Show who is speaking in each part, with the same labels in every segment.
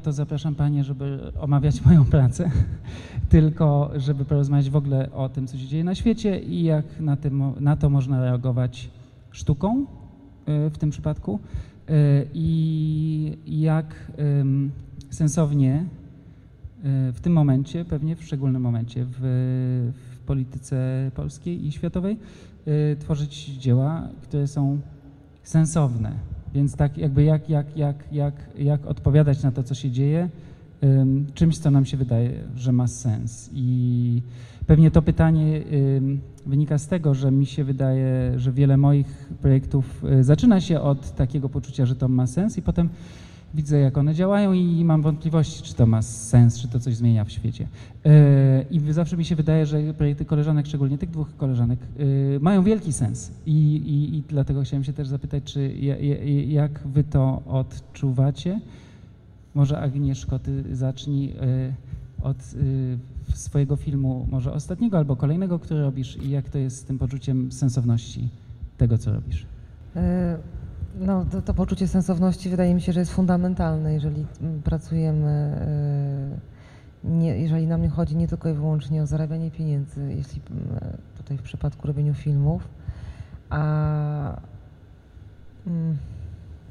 Speaker 1: to zapraszam Panie, żeby omawiać moją pracę, tylko żeby porozmawiać w ogóle o tym, co się dzieje na świecie i jak na, tym, na to można reagować sztuką y, w tym przypadku y, i jak sensownie y, w tym momencie, pewnie w szczególnym momencie w, w polityce polskiej i światowej tworzyć dzieła, które są sensowne. Więc tak jakby jak, jak, jak, jak, jak odpowiadać na to, co się dzieje, ym, czymś, co nam się wydaje, że ma sens. I pewnie to pytanie ym, wynika z tego, że mi się wydaje, że wiele moich projektów y, zaczyna się od takiego poczucia, że to ma sens i potem widzę, jak one działają i mam wątpliwości, czy to ma sens, czy to coś zmienia w świecie. Yy, I zawsze mi się wydaje, że projekty koleżanek, szczególnie tych dwóch koleżanek, yy, mają wielki sens. I, i, I dlatego chciałem się też zapytać, czy ja- ja- jak wy to odczuwacie? Może Agnieszko, ty zacznij yy, od swojego filmu, może ostatniego albo kolejnego, który robisz i jak to jest z tym poczuciem sensowności tego, co robisz?
Speaker 2: No, to, to poczucie sensowności wydaje mi się, że jest fundamentalne, jeżeli mm, pracujemy, e, nie, jeżeli nam nie chodzi nie tylko i wyłącznie o zarabianie pieniędzy, jeśli mm, tutaj w przypadku robieniu filmów, a, mm,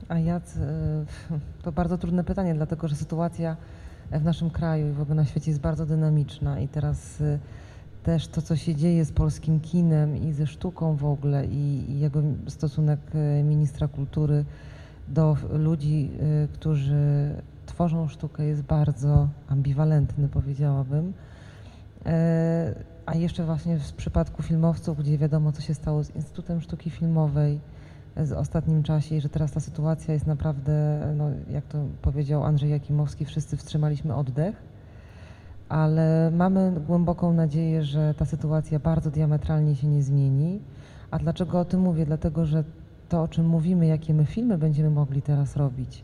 Speaker 2: a ja, to bardzo trudne pytanie, dlatego że sytuacja w naszym kraju i w ogóle na świecie jest bardzo dynamiczna i teraz e, też to, co się dzieje z polskim kinem i ze sztuką w ogóle i, i jego stosunek e, ministra kultury do ludzi, e, którzy tworzą sztukę jest bardzo ambiwalentny, powiedziałabym. E, A jeszcze właśnie w przypadku filmowców, gdzie wiadomo, co się stało z Instytutem Sztuki Filmowej w ostatnim czasie i że teraz ta sytuacja jest naprawdę, no, jak to powiedział Andrzej Jakimowski, wszyscy wstrzymaliśmy oddech ale mamy głęboką nadzieję, że ta sytuacja bardzo diametralnie się nie zmieni. A dlaczego o tym mówię? Dlatego, że to, o czym mówimy, jakie my filmy będziemy mogli teraz robić,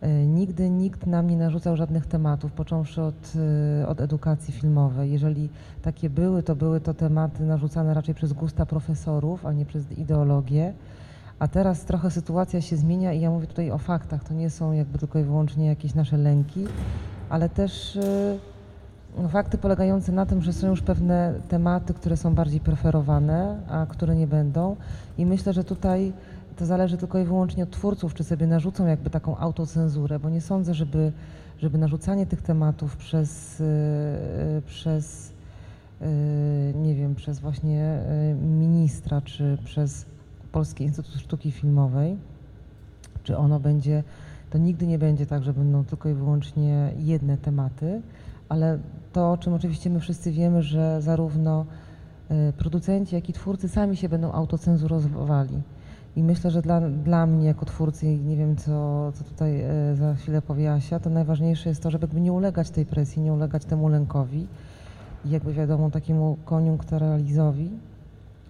Speaker 2: e, nigdy nikt nam nie narzucał żadnych tematów, począwszy od, e, od edukacji filmowej. Jeżeli takie były, to były to tematy narzucane raczej przez gusta profesorów, a nie przez ideologię. A teraz trochę sytuacja się zmienia i ja mówię tutaj o faktach, to nie są jakby tylko i wyłącznie jakieś nasze lęki, ale też e, fakty polegające na tym, że są już pewne tematy, które są bardziej preferowane, a które nie będą. I myślę, że tutaj to zależy tylko i wyłącznie od twórców, czy sobie narzucą jakby taką autocenzurę, bo nie sądzę, żeby, żeby narzucanie tych tematów przez, yy, przez yy, nie wiem, przez właśnie ministra, czy przez Polski Instytut Sztuki Filmowej, czy ono będzie, to nigdy nie będzie tak, że będą tylko i wyłącznie jedne tematy, ale to, o czym oczywiście my wszyscy wiemy, że zarówno y, producenci, jak i twórcy sami się będą autocenzurowali. I myślę, że dla, dla mnie jako twórcy, i nie wiem co, co tutaj y, za chwilę powie Asia, to najważniejsze jest to, żeby nie ulegać tej presji, nie ulegać temu lękowi i jakby wiadomo takiemu koniunkturalizowi,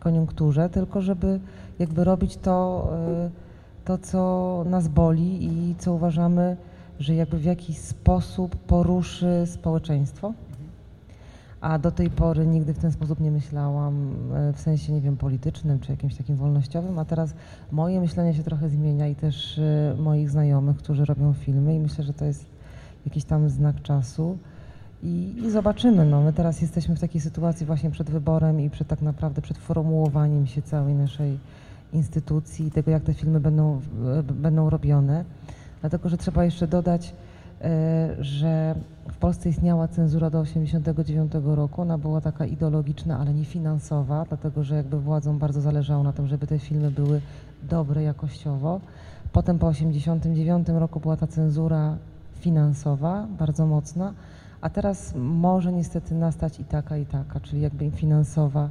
Speaker 2: koniunkturze, tylko żeby jakby robić to, y, to co nas boli i co uważamy, że jakby w jakiś sposób poruszy społeczeństwo. A do tej pory nigdy w ten sposób nie myślałam, e, w sensie, nie wiem, politycznym czy jakimś takim wolnościowym, a teraz moje myślenie się trochę zmienia i też e, moich znajomych, którzy robią filmy i myślę, że to jest jakiś tam znak czasu. I, I zobaczymy, no my teraz jesteśmy w takiej sytuacji właśnie przed wyborem i przed tak naprawdę przed formułowaniem się całej naszej instytucji i tego, jak te filmy będą, e, będą robione. Dlatego, że trzeba jeszcze dodać, e, że w Polsce istniała cenzura do 1989 roku. Ona była taka ideologiczna, ale nie finansowa, dlatego że jakby władzom bardzo zależało na tym, żeby te filmy były dobre jakościowo. Potem po 1989 roku była ta cenzura finansowa, bardzo mocna, a teraz może niestety nastać i taka, i taka, czyli jakby finansowa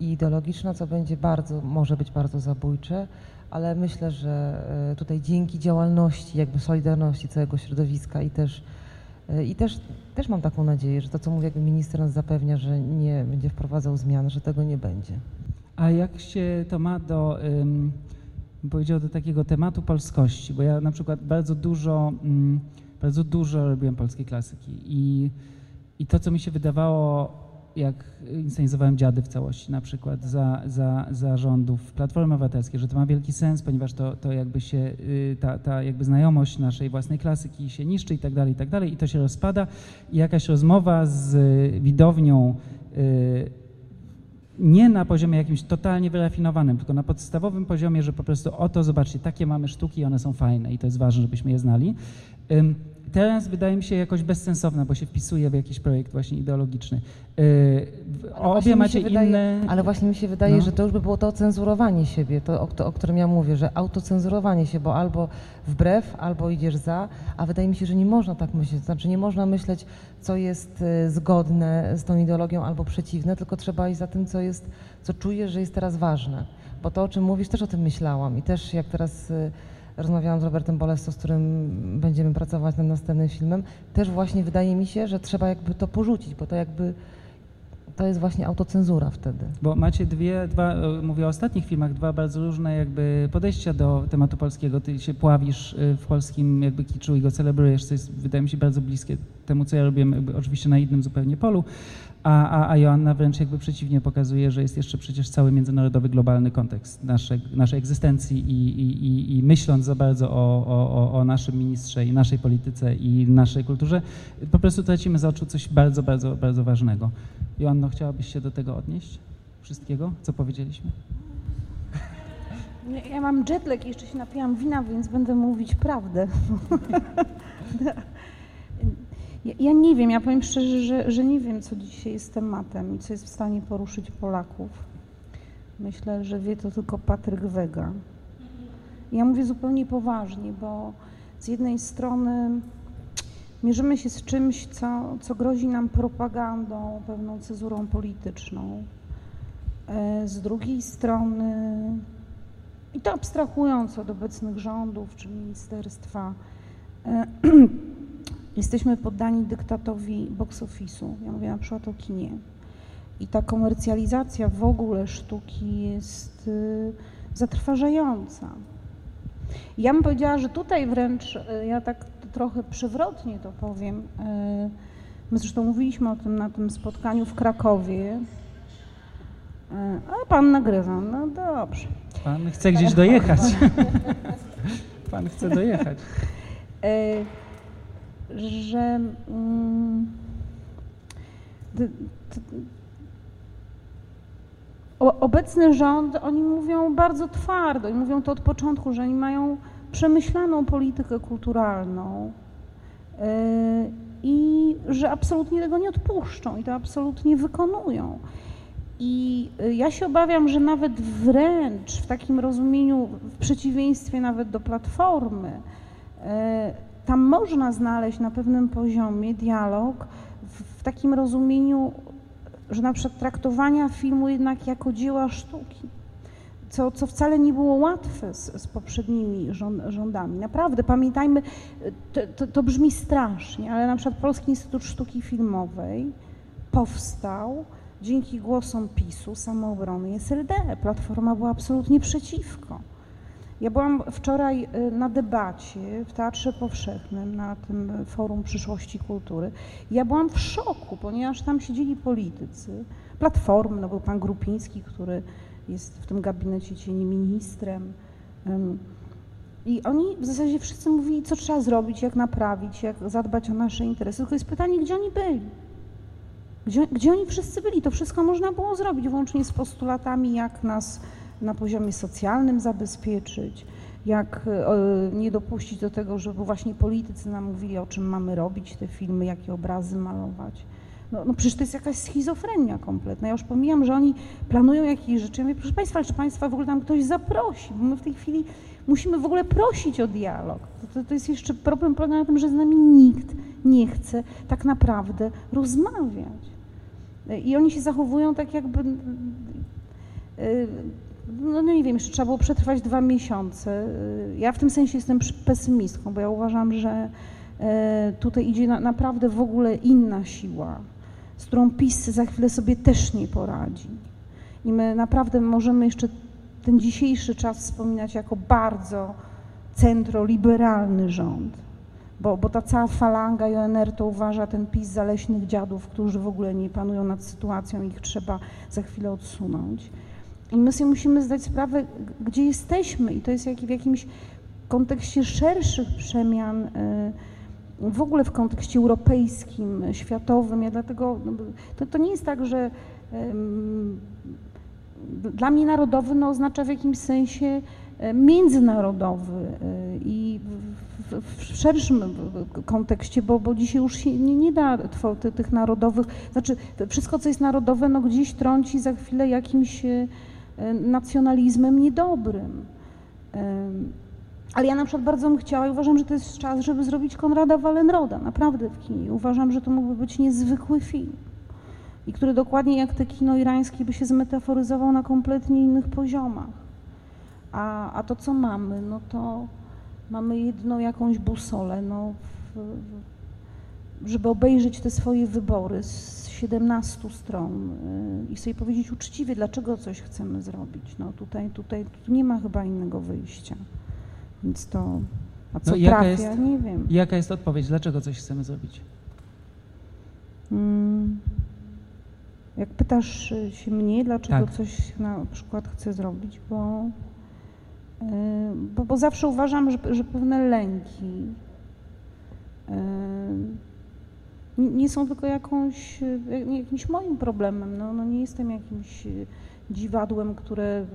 Speaker 2: i ideologiczna, co będzie bardzo, może być bardzo zabójcze, ale myślę, że e, tutaj dzięki działalności, jakby solidarności całego środowiska i też, e, i też, też mam taką nadzieję, że to, co mówi jakby minister nas zapewnia, że nie będzie wprowadzał zmian, że tego nie będzie.
Speaker 1: A jak się to ma do, bym powiedział, do takiego tematu polskości? Bo ja na przykład bardzo dużo, ym, bardzo dużo robiłem polskiej klasyki i, i to, co mi się wydawało jak inscenizowałem Dziady w całości na przykład za, za, za rządów Platformy Obywatelskiej, że to ma wielki sens, ponieważ to, to jakby się, y, ta, ta jakby znajomość naszej własnej klasyki się niszczy i tak dalej, i tak dalej i to się rozpada. I jakaś rozmowa z widownią y, nie na poziomie jakimś totalnie wyrafinowanym, tylko na podstawowym poziomie, że po prostu oto, zobaczcie, takie mamy sztuki, one są fajne i to jest ważne, żebyśmy je znali teraz wydaje mi się jakoś bezsensowna, bo się wpisuje w jakiś projekt właśnie ideologiczny. Yy, obie macie
Speaker 2: wydaje,
Speaker 1: inne...
Speaker 2: Ale właśnie mi się wydaje, no. że to już by było to cenzurowanie siebie, to o, to o, którym ja mówię, że autocenzurowanie się, bo albo wbrew, albo idziesz za, a wydaje mi się, że nie można tak myśleć, to znaczy nie można myśleć, co jest y, zgodne z tą ideologią albo przeciwne, tylko trzeba iść za tym, co jest, co czujesz, że jest teraz ważne. Bo to, o czym mówisz, też o tym myślałam i też jak teraz y, rozmawiałam z Robertem Bolesto, z którym będziemy pracować nad następnym filmem, też właśnie wydaje mi się, że trzeba jakby to porzucić, bo to jakby to jest właśnie autocenzura wtedy.
Speaker 1: Bo macie dwie, dwa, mówię o ostatnich filmach, dwa bardzo różne jakby podejścia do tematu polskiego. Ty się pławisz y, w polskim jakby kiczu i go celebrujesz, co jest wydaje mi się bardzo bliskie temu, co ja robię oczywiście na innym zupełnie polu, a, a, a Joanna wręcz jakby przeciwnie pokazuje, że jest jeszcze przecież cały międzynarodowy, globalny kontekst naszej, naszej egzystencji i, i, i, i myśląc za bardzo o, o, o naszym ministrze i naszej polityce i naszej kulturze, po prostu tracimy z oczu coś bardzo, bardzo, bardzo ważnego. Joanno, chciałabyś się do tego odnieść? Wszystkiego, co powiedzieliśmy?
Speaker 3: Ja mam jetlag i jeszcze się napijam wina, więc będę mówić prawdę. Ja, nie wiem, ja powiem szczerze, że, że nie wiem, co dzisiaj jest tematem i co jest w stanie poruszyć Polaków. Myślę, że wie to tylko Patryk Wega. Ja mówię zupełnie poważnie, bo z jednej strony mierzymy się z czymś, co, co grozi nam propagandą, pewną cezurą polityczną. E, z drugiej strony, i to abstrahując od obecnych rządów czy ministerstwa, e, jesteśmy poddani dyktatowi box office'u. Ja mówię na przykład o kinie. I ta komercjalizacja w ogóle sztuki jest y, zatrważająca. Ja bym powiedziała, że tutaj wręcz, y, ja tak trochę przewrotnie to powiem, y, my zresztą mówiliśmy o tym na tym spotkaniu w Krakowie, a pan nagrywa, no dobrze.
Speaker 1: Pan chce gdzieś dojechać. pan chce dojechać
Speaker 3: że mm, obecny rząd, oni mówią bardzo twardo i mówią to od początku, że oni mają przemyślaną politykę kulturalną y, i że absolutnie tego nie odpuszczą i to absolutnie wykonują. I y, ja się obawiam, że nawet wręcz w takim rozumieniu, w przeciwieństwie nawet do Platformy, y, tam można znaleźć na pewnym poziomie dialog w, takim rozumieniu, że na przykład traktowania filmu jednak jako dzieła sztuki, co, co wcale nie było łatwe z, z poprzednimi rząd, rządami. Naprawdę, pamiętajmy, to, to, to brzmi strasznie, ale na przykład Polski Instytut Sztuki Filmowej powstał dzięki głosom PiSu, samoobrony SLD. Platforma była absolutnie przeciwko. Ja byłam wczoraj y, na debacie w Teatrze Powszechnym, na tym Forum Przyszłości Kultury. Ja byłam w szoku, ponieważ tam siedzieli politycy, Platformy, no był pan Grupiński, który jest w tym gabinecie cieni ministrem. I oni w zasadzie wszyscy mówili, co trzeba zrobić, jak naprawić, jak zadbać o nasze interesy. Tylko jest pytanie, gdzie oni byli? Gdzie, gdzie oni wszyscy byli? To wszystko można było zrobić, włącznie z postulatami, jak nas na poziomie socjalnym zabezpieczyć, jak e, nie dopuścić do tego, żeby właśnie politycy nam mówili, o czym mamy robić te filmy, jakie obrazy malować. No, no przecież to jest jakaś schizofrenia kompletna. Ja już pomijam, że oni planują jakieś rzeczy. Ja mówię, proszę Państwa, czy Państwa w ogóle tam ktoś zaprosi, bo my w tej chwili musimy w ogóle prosić o dialog. To, to jest jeszcze problem polega na tym, że z nami nikt nie chce tak naprawdę rozmawiać. I oni się zachowują tak jakby y, no, no nie wiem, jeszcze trzeba było przetrwać dwa miesiące. Ja w tym sensie jestem pesymistką, bo ja uważam, że e, tutaj idzie na, naprawdę w ogóle inna siła, z którą PiS za chwilę sobie też nie poradzi. I my naprawdę możemy jeszcze ten dzisiejszy czas wspominać jako bardzo centroliberalny rząd. bo, bo ta cała falanga ONR to uważa ten PiS zaleśnych dziadów, którzy w ogóle nie panują nad sytuacją, ich trzeba za chwilę odsunąć. I my sobie musimy zdać sprawę, gdzie jesteśmy i to jest jak, w jakimś kontekście szerszych przemian, y, w ogóle w kontekście europejskim, światowym. Ja dlatego, no, to, to nie jest tak, że dla mnie narodowy no, oznacza w jakimś sensie e, międzynarodowy e, i w, w szerszym kontekście, bo, bo dzisiaj już się nie, nie da tych narodowych, znaczy wszystko, co jest narodowe, no gdzieś trąci za chwilę jakimś e, nacjonalizmem niedobrym. Ale ja na przykład bardzo bym chciała i uważam, że to jest czas, żeby zrobić Konrada Wallenroda, naprawdę w kinie. Uważam, że to mógłby być niezwykły film i który dokładnie jak te kino irańskie by się zmetaforyzował na kompletnie innych poziomach. A, a to, co mamy, no to mamy jedną jakąś busolę, no, w, w, żeby obejrzeć te swoje wybory z 17 stron yy, i sobie powiedzieć uczciwie, dlaczego coś chcemy zrobić. No tutaj, tutaj tu nie ma chyba innego wyjścia. Więc to, a co
Speaker 1: no,
Speaker 3: trafia,
Speaker 1: jest,
Speaker 3: nie wiem.
Speaker 1: Jaka jest odpowiedź, dlaczego coś chcemy zrobić? Hmm.
Speaker 3: Jak pytasz się mnie, dlaczego tak. coś na przykład chcę zrobić, bo, y, bo, bo zawsze uważam, że, że pewne lęki y, nie są tylko jakąś, y, jakimś moim problemem. No, no nie jestem jakimś dziwadłem, które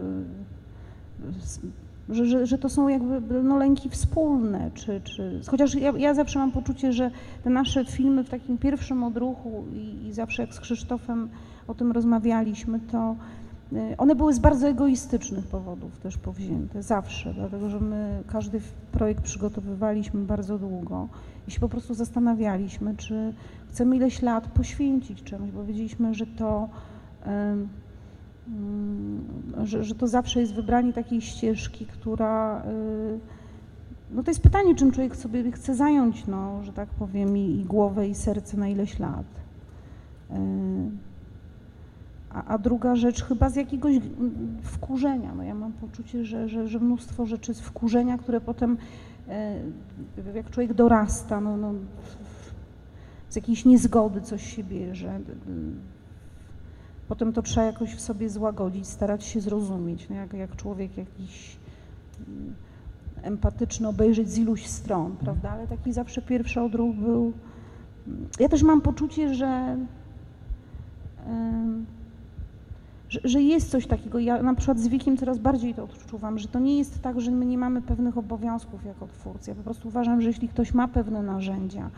Speaker 3: że, że, że to są jakby no, lęki wspólne, czy, czy chociaż ja, ja zawsze mam poczucie, że te nasze filmy w takim pierwszym odruchu i, i zawsze jak z Krzysztofem o tym rozmawialiśmy, to one były z bardzo egoistycznych powodów też powzięte, zawsze, dlatego że my każdy projekt przygotowywaliśmy bardzo długo i się po prostu zastanawialiśmy, czy chcemy ileś lat poświęcić czemuś, bo wiedzieliśmy, że to mm, że, że to zawsze jest wybranie takiej ścieżki, która y, no to jest pytanie, czym człowiek sobie chce zająć, no, że tak powiem, i, i głowę, i serce na ileś lat. Y, a, a, druga rzecz chyba z jakiegoś wkurzenia. No ja mam poczucie, że, że, że mnóstwo rzeczy z wkurzenia, które potem, jak człowiek dorasta, no, no, z jakiejś niezgody coś się bierze. Potem to trzeba jakoś w sobie złagodzić, starać się zrozumieć, no jak, jak człowiek jakiś mm, empatyczny obejrzeć z iluś stron, prawda? Ale taki zawsze pierwszy odruch był. Ja też mam poczucie, że, że, że, jest coś takiego. Ja na przykład z wiekiem coraz bardziej to odczuwam, że to nie jest tak, że my nie mamy pewnych obowiązków jako twórcy. Ja po prostu uważam, że jeśli ktoś ma pewne narzędzia,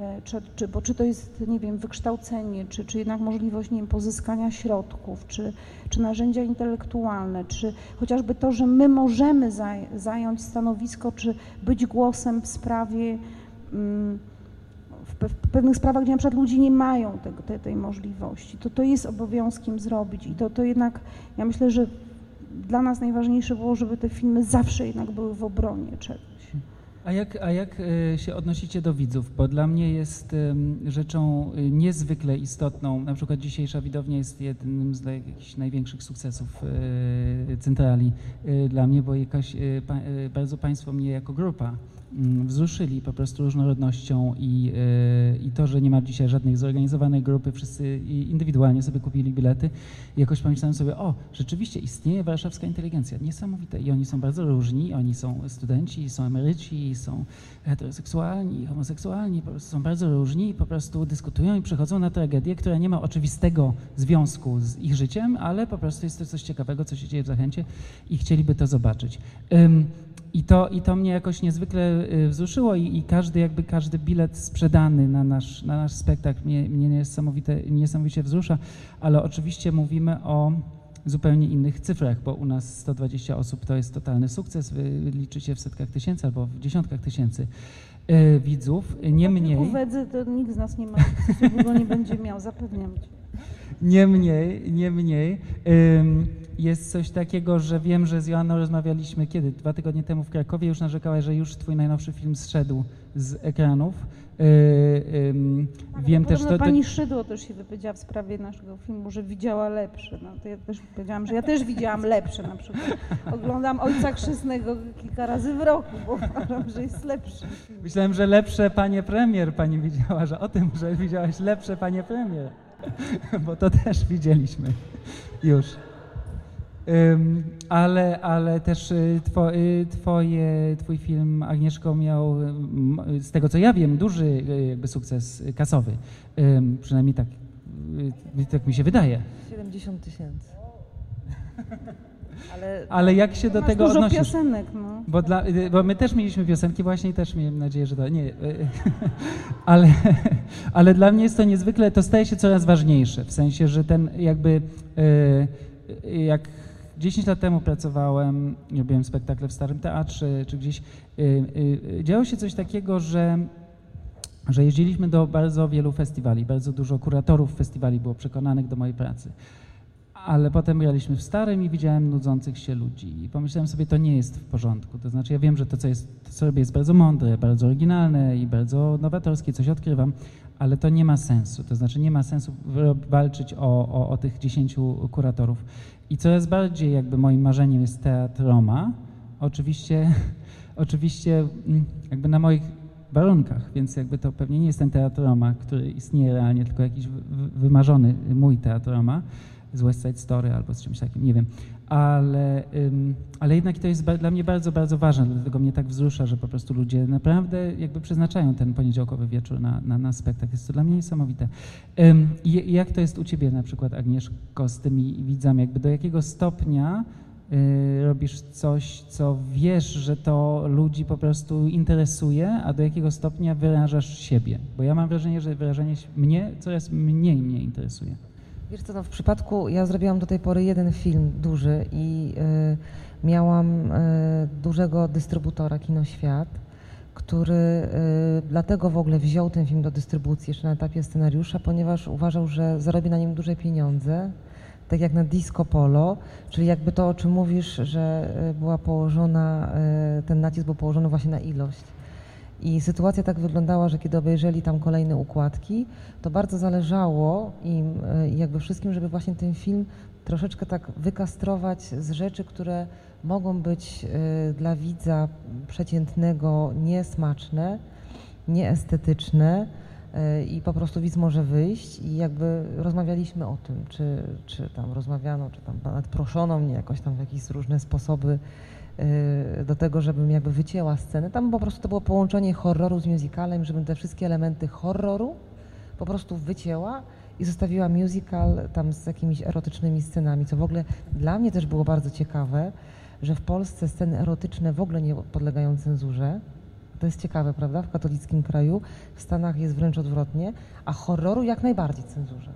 Speaker 3: E, czy, czy, bo czy to jest, nie wiem, wykształcenie, czy, czy jednak możliwość, nie wiem, pozyskania środków, czy, czy narzędzia intelektualne, czy chociażby to, że my możemy zaj zająć stanowisko, czy być głosem w sprawie, mm, w, pe w, pewnych sprawach, gdzie na przykład ludzie nie mają tego, te, tej możliwości, to to jest obowiązkiem zrobić i to, to jednak, ja myślę, że dla nas najważniejsze było, żeby te filmy zawsze jednak były w obronie czegoś.
Speaker 1: A jak, a jak e, się odnosicie do widzów? Bo dla mnie jest rzeczą e, niezwykle istotną, na przykład dzisiejsza widownia jest jednym z jakichś największych sukcesów e, centrali dla mnie, bo bardzo Państwo mnie jako grupa wzruszyli po prostu różnorodnością i, e, i to, że nie ma dzisiaj żadnej zorganizowanej grupy, wszyscy indywidualnie sobie kupili bilety. I jakoś pomyślałem sobie, o, rzeczywiście istnieje warszawska inteligencja, niesamowite. I oni są bardzo różni, oni są studenci, są emeryci, są heteroseksualni, homoseksualni, po prostu są bardzo różni i po prostu dyskutują i przechodzą na tragedię, która nie ma oczywistego związku z ich życiem, ale po prostu jest to coś ciekawego, co się dzieje w Zachęcie i chcieliby to zobaczyć. I to, I to mnie jakoś niezwykle wzruszyło i, i, każdy jakby każdy bilet sprzedany na nasz, na nasz spektakl mnie, mnie niesamowite, niesamowicie wzrusza, ale oczywiście mówimy o zupełnie innych cyfrach, bo u nas 120 osób to jest totalny sukces, wy liczycie w setkach tysięcy albo w dziesiątkach tysięcy y, widzów, nie mniej.
Speaker 3: Wedzy to nikt z nas nie ma, go nie będzie miał, zapewniam cię.
Speaker 1: Nie mniej, nie mniej. Jest coś takiego, że wiem, że z Joanną rozmawialiśmy kiedy? Dwa tygodnie temu w Krakowie już narzekałaś, że już twój najnowszy film zszedł z ekranów. Yy, yy, wiem też,
Speaker 3: to,
Speaker 1: to, to,
Speaker 3: pani Szydło też się wypowiedziała w sprawie naszego filmu, że widziała lepsze. No to ja też powiedziałam, że ja też widziałam lepsze na przykład. Oglądam Ojca Chrzestnego kilka razy w roku, bo uważam, że jest lepszy.
Speaker 1: Myślałem, że lepsze panie premier pani widziała, że o tym, że widziałaś lepsze panie premier. Bo to też widzieliśmy już. Ale, ale też y, two, y, twoje, twój film Agnieszko miał, z tego co ja wiem, duży y, jakby sukces kasowy. Przynajmniej tak, tak mi się wydaje.
Speaker 2: 70 tysięcy. Ale,
Speaker 1: ale jak się do tego
Speaker 3: dużo
Speaker 1: odnosisz?
Speaker 3: piosenek, no.
Speaker 1: Bo, dla, bo my też mieliśmy piosenki właśnie i też miałem nadzieję, że to nie. ale, ale dla mnie jest to niezwykle, to staje się coraz ważniejsze, w sensie, że ten jakby jak 10 lat temu pracowałem, robiłem spektakle w Starym Teatrze, czy gdzieś. Y, y, działo się coś takiego, że, że jeździliśmy do bardzo wielu festiwali, bardzo dużo kuratorów festiwali było przekonanych do mojej pracy. Ale potem graliśmy w Starym i widziałem nudzących się ludzi. I pomyślałem sobie, to nie jest w porządku. To znaczy, ja wiem, że to, co, jest, to, co robię, jest bardzo mądre, bardzo oryginalne i bardzo nowatorskie, coś odkrywam, ale to nie ma sensu. To znaczy, nie ma sensu walczyć o, o, o tych dziesięciu kuratorów. I coraz bardziej jakby moim marzeniem jest teatr Roma. Oczywiście, oczywiście mm, jakby na moich warunkach, więc jakby to pewnie nie jest ten teatr Roma, który istnieje realnie, tylko jakiś wymarzony mój teatr Roma z West Side Story albo z czymś takim, nie wiem. Ale, ale jednak to jest dla mnie bardzo, bardzo ważne, dlatego mnie tak wzrusza, że po prostu ludzie naprawdę jakby przeznaczają ten poniedziałkowy wieczór na, na, na spektakl. Jest to dla mnie niesamowite. I jak to jest u Ciebie na przykład, Agnieszko, z tymi widzami? Jakby do jakiego stopnia y, robisz coś, co wiesz, że to ludzi po prostu interesuje, a do jakiego stopnia wyrażasz siebie? Bo ja mam wrażenie, że wyrażenie mnie coraz mniej mnie interesuje.
Speaker 2: Wiesz co, no w przypadku, ja zrobiłam do tej pory jeden film duży i y, miałam y, dużego dystrybutora Kinoświat, który y, dlatego w ogóle wziął ten film do dystrybucji jeszcze na etapie scenariusza, ponieważ uważał, że zarobi na nim duże pieniądze, tak jak na Disco Polo, czyli jakby to, o czym mówisz, że była położona, ten nacisk był położony właśnie na ilość. I sytuacja tak wyglądała, że kiedy obejrzeli tam kolejne układki, to bardzo zależało im e, jakby wszystkim, żeby właśnie ten film troszeczkę tak wykastrować z rzeczy, które mogą być e, dla widza przeciętnego niesmaczne, nieestetyczne e, i po prostu widz może wyjść i jakby rozmawialiśmy o tym, czy, czy tam rozmawiano, czy tam nawet proszono mnie jakoś tam w jakieś różne sposoby do tego, żebym jakby wycięła scenę. Tam po prostu to było połączenie horroru z musicalem, żebym te wszystkie elementy horroru po prostu wycięła i zostawiła musical tam z jakimiś erotycznymi scenami, co w ogóle dla mnie też było bardzo ciekawe, że w Polsce sceny erotyczne w ogóle nie podlegają cenzurze. To jest ciekawe, prawda? W katolickim kraju, w Stanach jest wręcz odwrotnie, a horroru jak najbardziej cenzurze.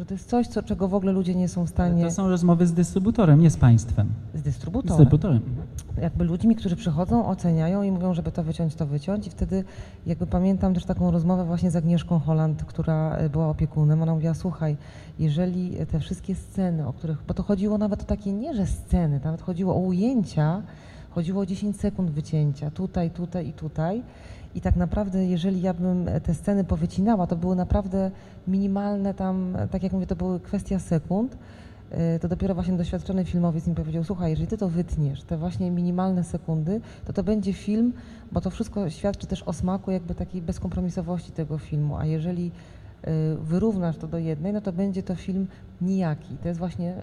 Speaker 2: Że to jest coś, co, czego w ogóle ludzie nie są w stanie...
Speaker 1: To są rozmowy z dystrybutorem, nie z państwem.
Speaker 2: Z dystrybutorem.
Speaker 1: Z dystrybutorem.
Speaker 2: Jakby ludźmi, którzy przychodzą, oceniają i mówią, żeby to wyciąć, to wyciąć i wtedy jakby pamiętam też taką rozmowę właśnie z Agnieszką Holland, która e, była opiekunem. Ona mówiła, słuchaj, jeżeli te wszystkie sceny, o których... Bo to chodziło nawet o takie nie, że sceny, nawet chodziło o ujęcia, chodziło o 10 sekund wycięcia, tutaj, tutaj i tutaj i tak naprawdę, jeżeli ja bym te sceny powycinała, to były naprawdę minimalne tam, tak jak mówię, to były kwestia sekund, y, to dopiero właśnie doświadczony filmowiec mi powiedział, słuchaj, jeżeli ty to wytniesz, te właśnie minimalne sekundy, to to będzie film, bo to wszystko świadczy też o smaku jakby takiej bezkompromisowości tego filmu, a jeżeli y, wyrównasz to do jednej, no to będzie to film nijaki. To jest właśnie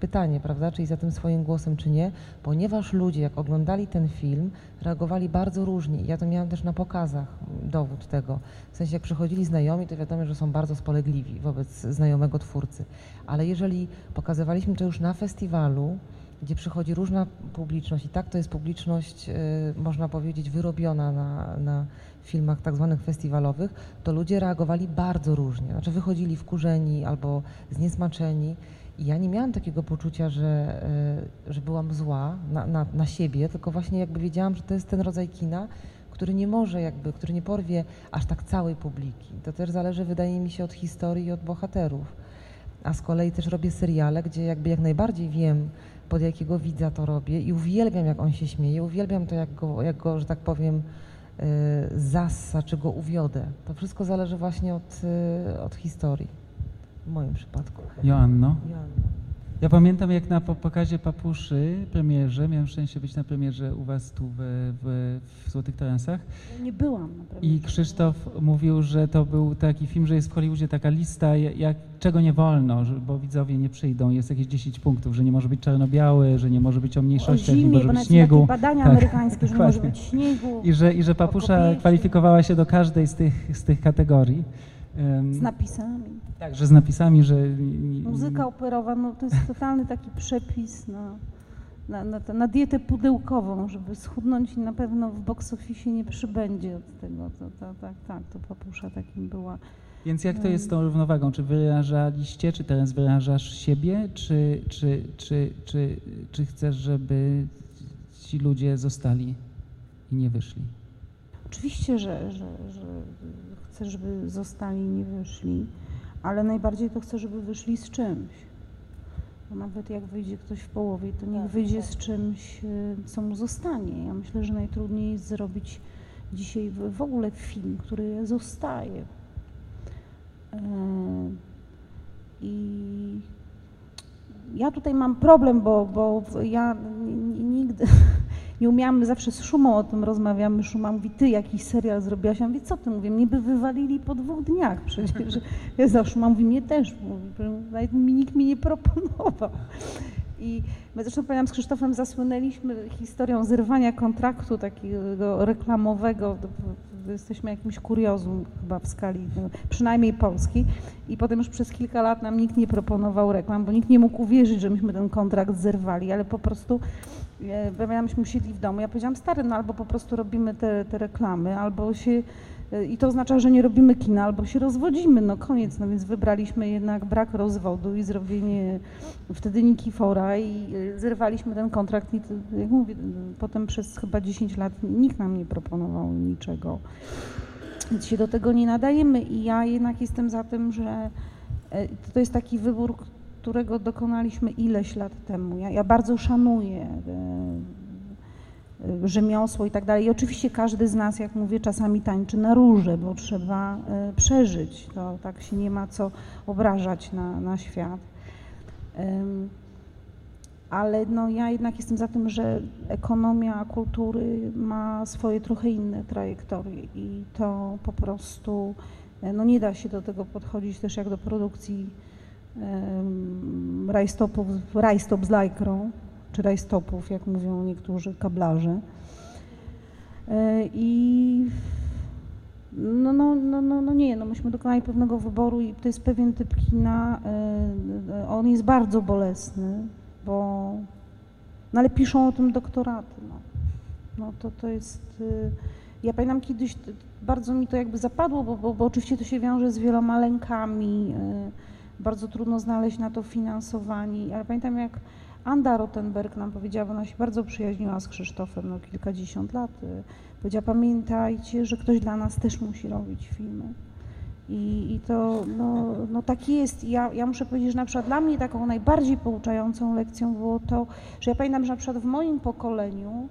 Speaker 2: pytanie, prawda, czyli za tym swoim głosem, czy nie, ponieważ ludzie, jak oglądali ten film, reagowali bardzo różnie. Ja to miałam też na pokazach dowód tego. W sensie, jak przychodzili znajomi, to wiadomo, że są bardzo spolegliwi wobec znajomego twórcy. Ale jeżeli pokazywaliśmy to już na festiwalu, gdzie przychodzi różna publiczność i tak to jest publiczność, yy, można powiedzieć, wyrobiona na, na filmach tak zwanych festiwalowych, to ludzie reagowali bardzo różnie. Znaczy wychodzili wkurzeni albo zniesmaczeni. Ja nie miałam takiego poczucia, że, e, że byłam zła na, na, na siebie, tylko właśnie jakby wiedziałam, że to jest ten rodzaj kina, który nie może jakby, który nie porwie aż tak całej publiki. To też zależy, wydaje mi się, od historii i od bohaterów. A z kolei też robię seriale, gdzie jakby jak najbardziej wiem, pod jakiego widza to robię i uwielbiam, jak on się śmieje, uwielbiam to, jak go, jak go że tak powiem, y, zassa, czy go uwiodę. To wszystko zależy właśnie od, y, od historii, w moim przypadku.
Speaker 1: Joanno?
Speaker 2: Joanna.
Speaker 1: Ja pamiętam, jak na po- pokazie Papuszy, premierze, miałem szczęście być na premierze u Was tu w, w, w Złotych Tarasach
Speaker 3: Ja nie byłam na
Speaker 1: i
Speaker 3: premierze.
Speaker 1: Krzysztof mówił, że to był taki film, że jest w Hollywoodzie taka lista, jak, czego nie wolno, że, bo widzowie nie przyjdą, jest jakieś 10 punktów, że nie może być czarno-biały, że nie może być o
Speaker 3: o
Speaker 1: mniejszościach, nie
Speaker 3: zimie,
Speaker 1: może
Speaker 3: bo
Speaker 1: być śniegu.
Speaker 3: badania
Speaker 1: Tak,
Speaker 3: amerykańskie, że nie może być śniegu.
Speaker 1: I że, I że Papusza kwalifikowała się do każdej z tych, z tych kategorii. Em,
Speaker 3: Z napisami.
Speaker 1: Tak, że z napisami, że...
Speaker 3: Muzyka operowa, no to jest totalny taki przepis na, na, na, na dietę pudełkową, żeby schudnąć i na pewno w box office nie przybędzie od tego. To, to, tak, tak, to papusza takim była.
Speaker 1: Więc jak to jest z tą równowagą? Czy wyrażaliście, czy teraz wyrażasz siebie, czy, czy, czy, czy, czy chcesz, żeby ci ludzie zostali i nie wyszli?
Speaker 3: Oczywiście, że, że, że chcę, żeby zostali i nie wyszli, ale najbardziej to chcę, żeby wyszli z czymś. Bo nawet jak wyjdzie ktoś w połowie, to niech
Speaker 2: Tak,
Speaker 3: wyjdzie
Speaker 2: tak.
Speaker 3: z czymś, y, co mu zostanie. Ja myślę, że najtrudniej jest zrobić dzisiaj w, ogóle film, który zostaje. E, I ja tutaj mam problem, bo, bo ja nigdy nie umiałam, zawsze z Szumą o tym rozmawiamy, Szuma mówi, ty jakiś serial zrobiłaś, ja mówię, co ty, mówię, mnie by wywalili po dwóch dniach przecież. Ja za Szuma mówi, mnie też, mówi, nawet mi nikt mi nie proponował. I my zresztą pamiętam z Krzysztofem zasłynęliśmy historią zerwania kontraktu takiego reklamowego. Jesteśmy jakimś kuriozum chyba w skali przynajmniej Polski. I potem już przez kilka lat nam nikt nie proponował reklam, bo nikt nie mógł uwierzyć, że myśmy ten kontrakt zerwali, ale po prostu myśmy siedli w domu. Ja powiedziałam, stary, no albo po prostu robimy te, te reklamy, albo się e, i to oznacza, że nie robimy kina, albo się rozwodzimy, no koniec, no więc wybraliśmy jednak brak rozwodu i zrobienie wtedy Nikifora i e, zerwaliśmy ten kontrakt i jak mówię, potem przez chyba 10 lat nikt nam nie proponował niczego. Więc się do tego nie nadajemy i ja jednak jestem za tym, że e, to jest taki wybór, którego dokonaliśmy ileś lat temu. Ja, ja bardzo szanuję e, e, rzemiosło i tak dalej. I oczywiście każdy z nas, jak mówię, czasami tańczy na róże, bo trzeba e, przeżyć. To tak się nie ma co obrażać na, na świat. Ale no, ja jednak jestem za tym, że ekonomia kultury ma swoje trochę inne trajektorie i to po prostu no, nie da się do tego podchodzić też jak do produkcji rajstopów, rajstop z lajkrą, czy rajstopów, jak mówią niektórzy kablarze. E, I no, no, no, no, no nie, no myśmy dokonali pewnego wyboru i to jest pewien typ kina, e, on jest bardzo bolesny, bo, no ale piszą o tym doktoraty, no. No to to jest, y, ja pamiętam kiedyś, bardzo mi to jakby zapadło, bo, bo, bo oczywiście to się wiąże z wieloma lękami, y, bardzo trudno znaleźć na to finansowanie, ale pamiętam jak Anda Rottenberg nam powiedziała, bo ona się bardzo przyjaźniła z Krzysztofem no, kilkadziesiąt lat, y, powiedziała pamiętajcie, że ktoś dla nas też musi robić filmy. I, I to no, no tak jest. I Ja, ja muszę powiedzieć, że na przykład dla mnie taką najbardziej pouczającą lekcją było to, że ja pamiętam, że na przykład w moim pokoleniu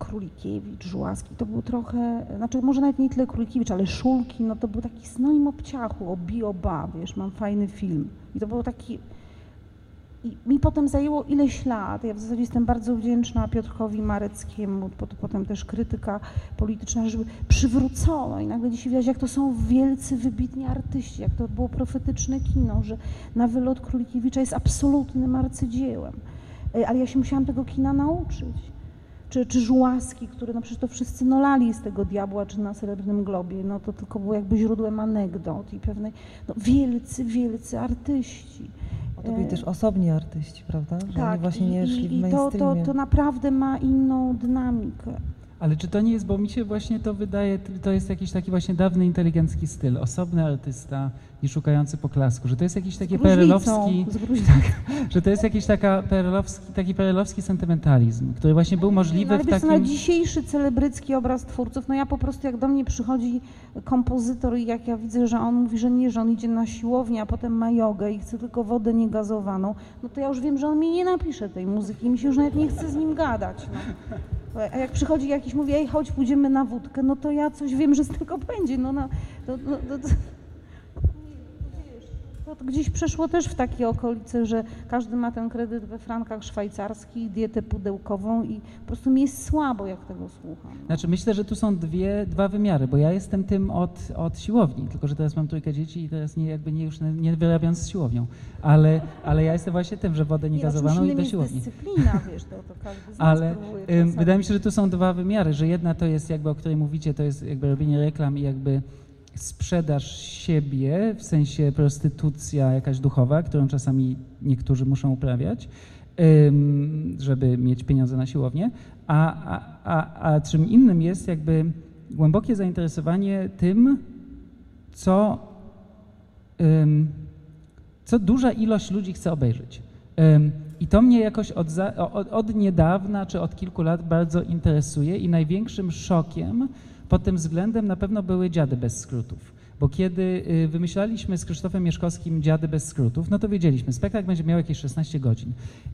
Speaker 3: Królikiewicz, Żułaski, to był trochę, znaczy może nawet nie tyle Królikiewicz, ale Szulki, no to był taki synonim obciachu, o bi, o ba, wiesz, mam fajny film. I to był taki, i mi potem zajęło ileś lat, ja w zasadzie jestem bardzo wdzięczna Piotrkowi Mareckiemu, pot- potem też krytyka polityczna, żeby przywrócono i nagle dzisiaj widać, jak to są wielcy, wybitni artyści, jak to było profetyczne kino, że na wylot Królikiewicza jest absolutnym arcydziełem. E, Ale ja się musiałam tego kina nauczyć. Czy, czy Żułaski, który, no przecież to wszyscy nolali z tego diabła, czy na Srebrnym Globie, no to tylko było jakby źródłem anegdot i pewnej, no wielcy, wielcy artyści.
Speaker 2: Bo to byli też osobni artyści, prawda? Że oni właśnie nie
Speaker 3: i,
Speaker 2: szli w
Speaker 3: i to, to,
Speaker 2: mainstreamie.
Speaker 3: to naprawdę ma inną dynamikę.
Speaker 1: Ale czy to nie jest, bo mi się właśnie to wydaje, to jest jakiś taki właśnie dawny inteligencki styl, osobny artysta, nie szukający poklasku, że to jest jakiś taki perelowski, że to jest jakiś taka perelowski, taki perelowski sentymentalizm, który właśnie był możliwy
Speaker 3: no,
Speaker 1: w takim...
Speaker 3: na dzisiejszy celebrycki obraz twórców, no ja po prostu jak do mnie przychodzi kompozytor i jak ja widzę, że on mówi, że nie, że on idzie na siłownię, a potem ma jogę i chce tylko wodę niegazowaną, no to ja już wiem, że on mi nie napisze tej muzyki i mi się już nawet nie chce z nim gadać. No. A jak przychodzi jakiś, mówi, ej, chodź, pójdziemy na wódkę, no to ja coś wiem, że z tego będzie, no, no, no, no, to gdzieś przeszło też w takie okolice, że każdy ma ten kredyt we frankach szwajcarskich, dietę pudełkową i po prostu mi jest słabo, jak tego słucham. No.
Speaker 1: Znaczy myślę, że tu są dwie, dwa wymiary, bo ja jestem tym od, od siłowni, tylko że teraz mam trójkę dzieci i teraz nie, jakby nie, już nie wyrabiam z siłownią, ale, ale ja jestem właśnie tym, że wodę niegazowaną
Speaker 3: nie,
Speaker 1: i do siłowni.
Speaker 3: jest dyscyplina, wiesz, to, to każdy z
Speaker 1: Ale wydaje mi się, że tu są dwa wymiary, że jedna to jest jakby, o której mówicie, to jest jakby robienie reklam i jakby sprzedaż siebie, w sensie prostytucja jakaś duchowa, którą czasami niektórzy muszą uprawiać, żeby mieć pieniądze na siłownię, a, a, a, a czym innym jest jakby głębokie zainteresowanie tym, co, co duża ilość ludzi chce obejrzeć. I to mnie jakoś od, za, od, od niedawna czy od kilku lat bardzo interesuje i największym szokiem pod tym względem na pewno były dziady bez skrótów. Bo kiedy y, wymyślaliśmy z Krzysztofem Mieszkowskim dziady bez skrótów, no to wiedzieliśmy, spektakl będzie miał jakieś 16 godzin.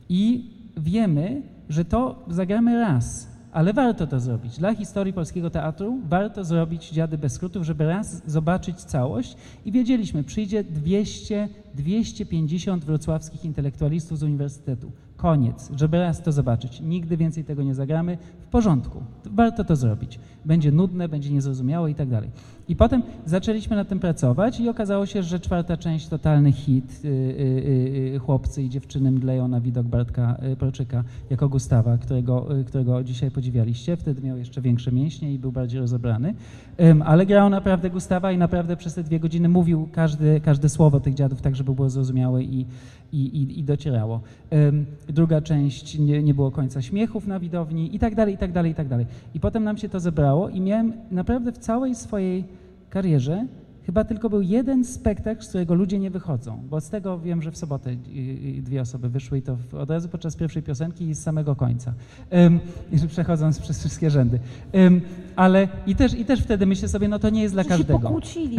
Speaker 1: I wiemy, że to zagramy raz, ale warto to zrobić. Dla historii polskiego teatru warto zrobić dziady bez skrótów, żeby raz zobaczyć całość i wiedzieliśmy, przyjdzie 200, 250 wrocławskich intelektualistów z uniwersytetu. Koniec, żeby raz to zobaczyć. Nigdy więcej tego nie zagramy. W porządku, warto to zrobić. Będzie nudne, będzie niezrozumiałe i tak dalej. I potem zaczęliśmy nad tym pracować i okazało się, że czwarta część totalny hit. Yy, yy, yy, chłopcy i dziewczyny mdleją na widok Bartka y, Proczyka jako Gustawa, którego, y, którego dzisiaj podziwialiście. Wtedy miał jeszcze większe mięśnie i był bardziej rozebrany. ale grał naprawdę Gustawa i naprawdę przez te dwie godziny mówił każde, każde słowo tych dziadów tak, żeby było zrozumiałe i, i, i, i docierało. druga część nie, nie było końca śmiechów na widowni i tak dalej, i tak dalej, i tak dalej. I potem nam się to zebrało i miałem naprawdę w całej swojej karierze chyba tylko był jeden spektakl, z którego ludzie nie wychodzą, bo z tego wiem, że w sobotę dwie osoby wyszły i to od razu podczas pierwszej piosenki i z samego końca, um, przechodząc przez wszystkie rzędy. Um, ale i też, i też wtedy myślę sobie, no to nie jest dla każdego. Się
Speaker 3: pokłócili,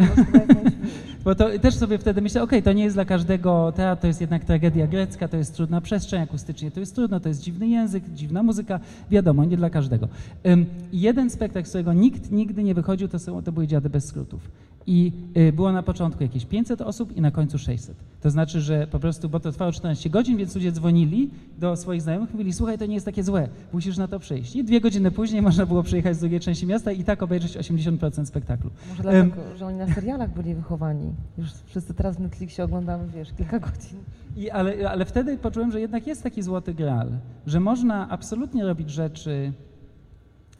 Speaker 1: Bo to też sobie wtedy myślę, okej, okay, to nie jest dla każdego teatr, to jest jednak tragedia grecka, to jest trudna przestrzeń akustycznie, to jest trudno, to jest dziwny język, dziwna muzyka, wiadomo, nie dla każdego. Um, jeden spektakl, z którego nikt nigdy nie wychodził, to, są, to były Dziady bez skrótów i y, było na początku jakieś 500 osób i na końcu 600. To znaczy, że po prostu, bo to trwało 14 godzin, więc ludzie dzwonili do swoich znajomych i mówili, słuchaj, to nie jest takie złe, musisz na to przyjść. I dwie godziny później można było przyjechać z drugiej części miasta i tak obejrzeć 80% spektaklu.
Speaker 2: Może dlatego, um, że oni na serialach byli wychowani. Już wszyscy teraz w Netflixie oglądamy, wiesz, kilka godzin.
Speaker 1: I, ale, ale wtedy poczułem, że jednak jest taki złoty graal, że można absolutnie robić rzeczy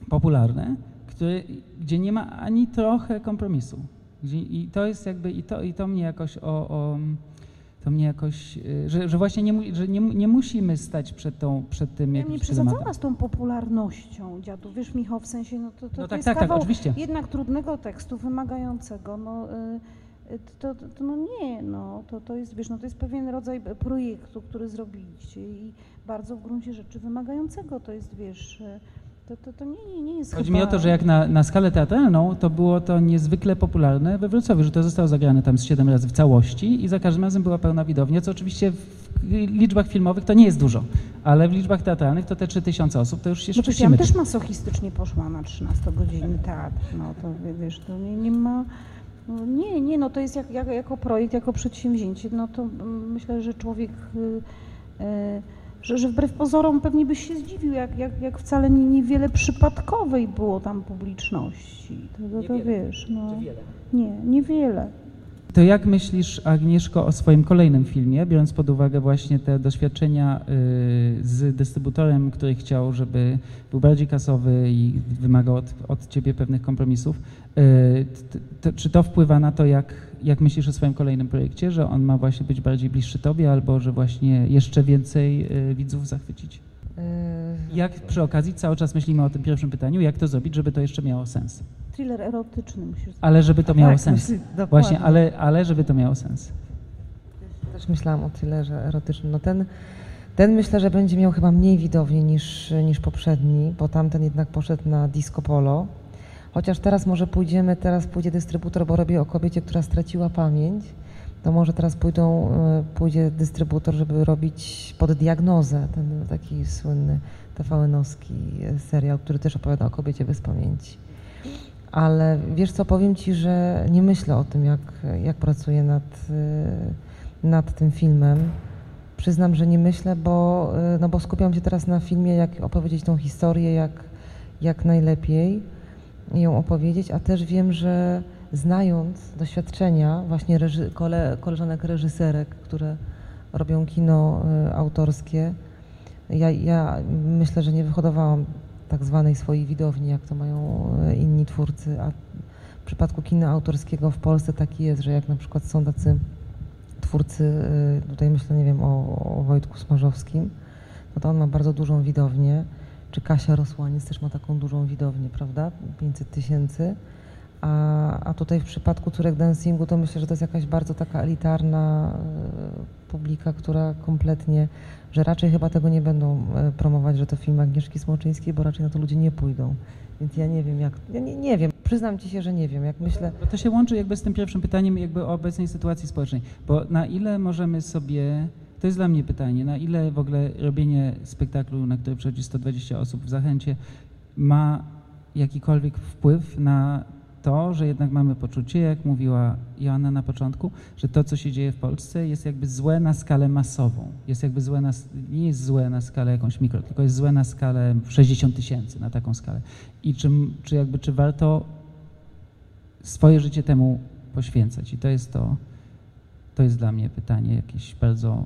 Speaker 1: popularne, które, gdzie nie ma ani trochę kompromisu. I to jest jakby, i to, i to mnie jakoś o, o to mnie jakoś, y, że, że właśnie nie, że nie, nie musimy stać przed, tą, przed tym
Speaker 3: jakimś Ja nie przesadzała z tą popularnością dziadu, wiesz Michał, w sensie, no to, to,
Speaker 1: no
Speaker 3: to
Speaker 1: tak,
Speaker 3: jest
Speaker 1: tak,
Speaker 3: tak kawał
Speaker 1: tak, oczywiście.
Speaker 3: jednak trudnego tekstu, wymagającego, no, y, y, to, to, to, no nie, no, to, to jest, wiesz, no to jest pewien rodzaj projektu, który zrobiliście i bardzo w gruncie rzeczy wymagającego, to jest, wiesz, to, to, to nie, nie jest
Speaker 1: Chodzi
Speaker 3: chyba...
Speaker 1: mi o to, że jak na, na skalę teatralną, to było to niezwykle popularne we Wrocławiu, że to zostało zagrane tam z siedem razy w całości i za każdym razem była pełna widownia, co oczywiście w liczbach filmowych to nie jest dużo, ale w liczbach teatralnych to te 3000 osób, to już się
Speaker 3: no szczycimy. Ja też masochistycznie poszła na 13-godzinny teatr, no to wiesz, to nie, nie ma... No nie, nie, no to jest jak, jak, jako projekt, jako przedsięwzięcie, no to myślę, że człowiek... Yy, yy, że, że wbrew pozorom pewnie byś się zdziwił, jak, jak, jak wcale nie, niewiele przypadkowej było tam publiczności. To, to, to wiesz, no. Nie, niewiele.
Speaker 1: To jak myślisz, Agnieszko, o swoim kolejnym filmie, biorąc pod uwagę właśnie te doświadczenia y, z dystrybutorem, który chciał, żeby był bardziej kasowy i wymagał od, od ciebie pewnych kompromisów? Y, czy to wpływa na to, jak, jak myślisz o swoim kolejnym projekcie, że on ma właśnie być bardziej bliższy tobie, albo że właśnie jeszcze więcej y, widzów zachwycić?
Speaker 2: Yy,
Speaker 1: Jak przy okazji cały czas myślimy o tym pierwszym pytaniu, jak to zrobić, żeby to jeszcze miało sens.
Speaker 3: Thriller erotyczny musisz
Speaker 1: Ale żeby to miało
Speaker 2: tak,
Speaker 1: sens.
Speaker 2: dokładnie.
Speaker 1: Właśnie, ale, ale żeby to miało sens.
Speaker 2: Też myślałam o thrillerze erotycznym. No ten, ten myślę, że będzie miał chyba mniej widowni niż, niż poprzedni, bo tamten jednak poszedł na disco polo. Chociaż teraz może pójdziemy, teraz pójdzie dystrybutor, bo robię o kobiecie, która straciła pamięć. To może teraz pójdą, y, pójdzie dystrybutor, żeby robić pod diagnozę ten taki słynny TVN-owski serial, który też opowiada o kobiecie bez pamięci. Ale wiesz co, powiem Ci, że nie myślę o tym, jak, jak pracuję nad, y, nad tym filmem. Przyznam, że nie myślę, bo, no bo skupiam się teraz na filmie, jak opowiedzieć tą historię, jak, jak najlepiej ją opowiedzieć, a też wiem, że znając doświadczenia właśnie reży, kole, koleżanek reżyserek, które robią kino y, autorskie, ja, ja myślę, że nie wyhodowałam tak zwanej swojej widowni, jak to mają y, inni twórcy, a w przypadku kina autorskiego w Polsce taki jest, że jak na przykład są tacy twórcy, y, tutaj myślę, nie wiem, o, o Wojtku Smarzowskim, no to on ma bardzo dużą widownię, czy Kasia Rosłaniec też ma taką dużą widownię, prawda? 500 tysięcy. A, a tutaj w przypadku Turek Dancingu to myślę, że to jest jakaś bardzo taka elitarna y, publika, która kompletnie, że raczej chyba tego nie będą y, promować, że to film Agnieszki Smoczyńskiej, bo raczej na to ludzie nie pójdą. Więc ja nie wiem jak, ja nie, nie wiem, przyznam Ci się, że nie wiem, jak myślę,
Speaker 1: to się łączy jakby z tym pierwszym pytaniem jakby o obecnej sytuacji społecznej. Bo na ile możemy sobie, to jest dla mnie pytanie, na ile w ogóle robienie spektaklu, na który przychodzi 120 osób w Zachęcie ma jakikolwiek wpływ na to, że jednak mamy poczucie, jak mówiła Joanna na początku, że to, co się dzieje w Polsce jest jakby złe na skalę masową. Jest jakby złe na, nie jest złe na skalę jakąś mikro, tylko jest złe na skalę 60 tysięcy, na taką skalę. I czy, czy jakby, czy warto swoje życie temu poświęcać. I to jest to, to jest dla mnie pytanie jakieś bardzo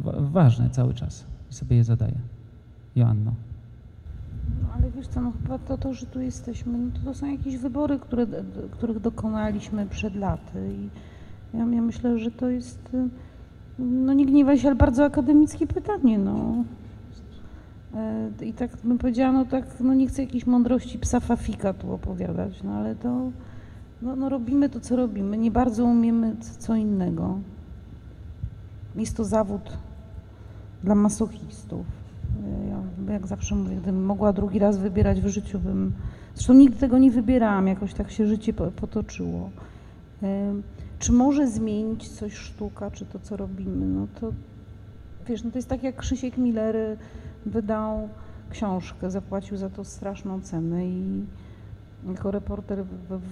Speaker 1: ważne cały czas. I sobie je zadaję. Joanno.
Speaker 3: No, ale wiesz co, no chyba to, to, że tu jesteśmy, no to, to są jakieś wybory, które, których dokonaliśmy przed laty i ja, ja myślę, że to jest, y, no nie gniewaj się, ale bardzo akademickie pytanie, no. E, I tak bym powiedziała, no tak, no nie chcę jakiejś mądrości psa Fafika tu opowiadać, no ale to, no, no robimy to, co robimy, nie bardzo umiemy co innego. Jest to zawód dla masochistów. Ja, jak zawsze mówię, gdybym mogła drugi raz wybierać w życiu, bym. Zresztą nigdy tego nie wybierałam, jakoś tak się życie po- potoczyło. Em, Czy może zmienić coś sztuka, czy to, co robimy? No to wiesz, no to jest tak jak Krzysiek Miller y, wydał książkę, zapłacił za to straszną cenę i jako reporter,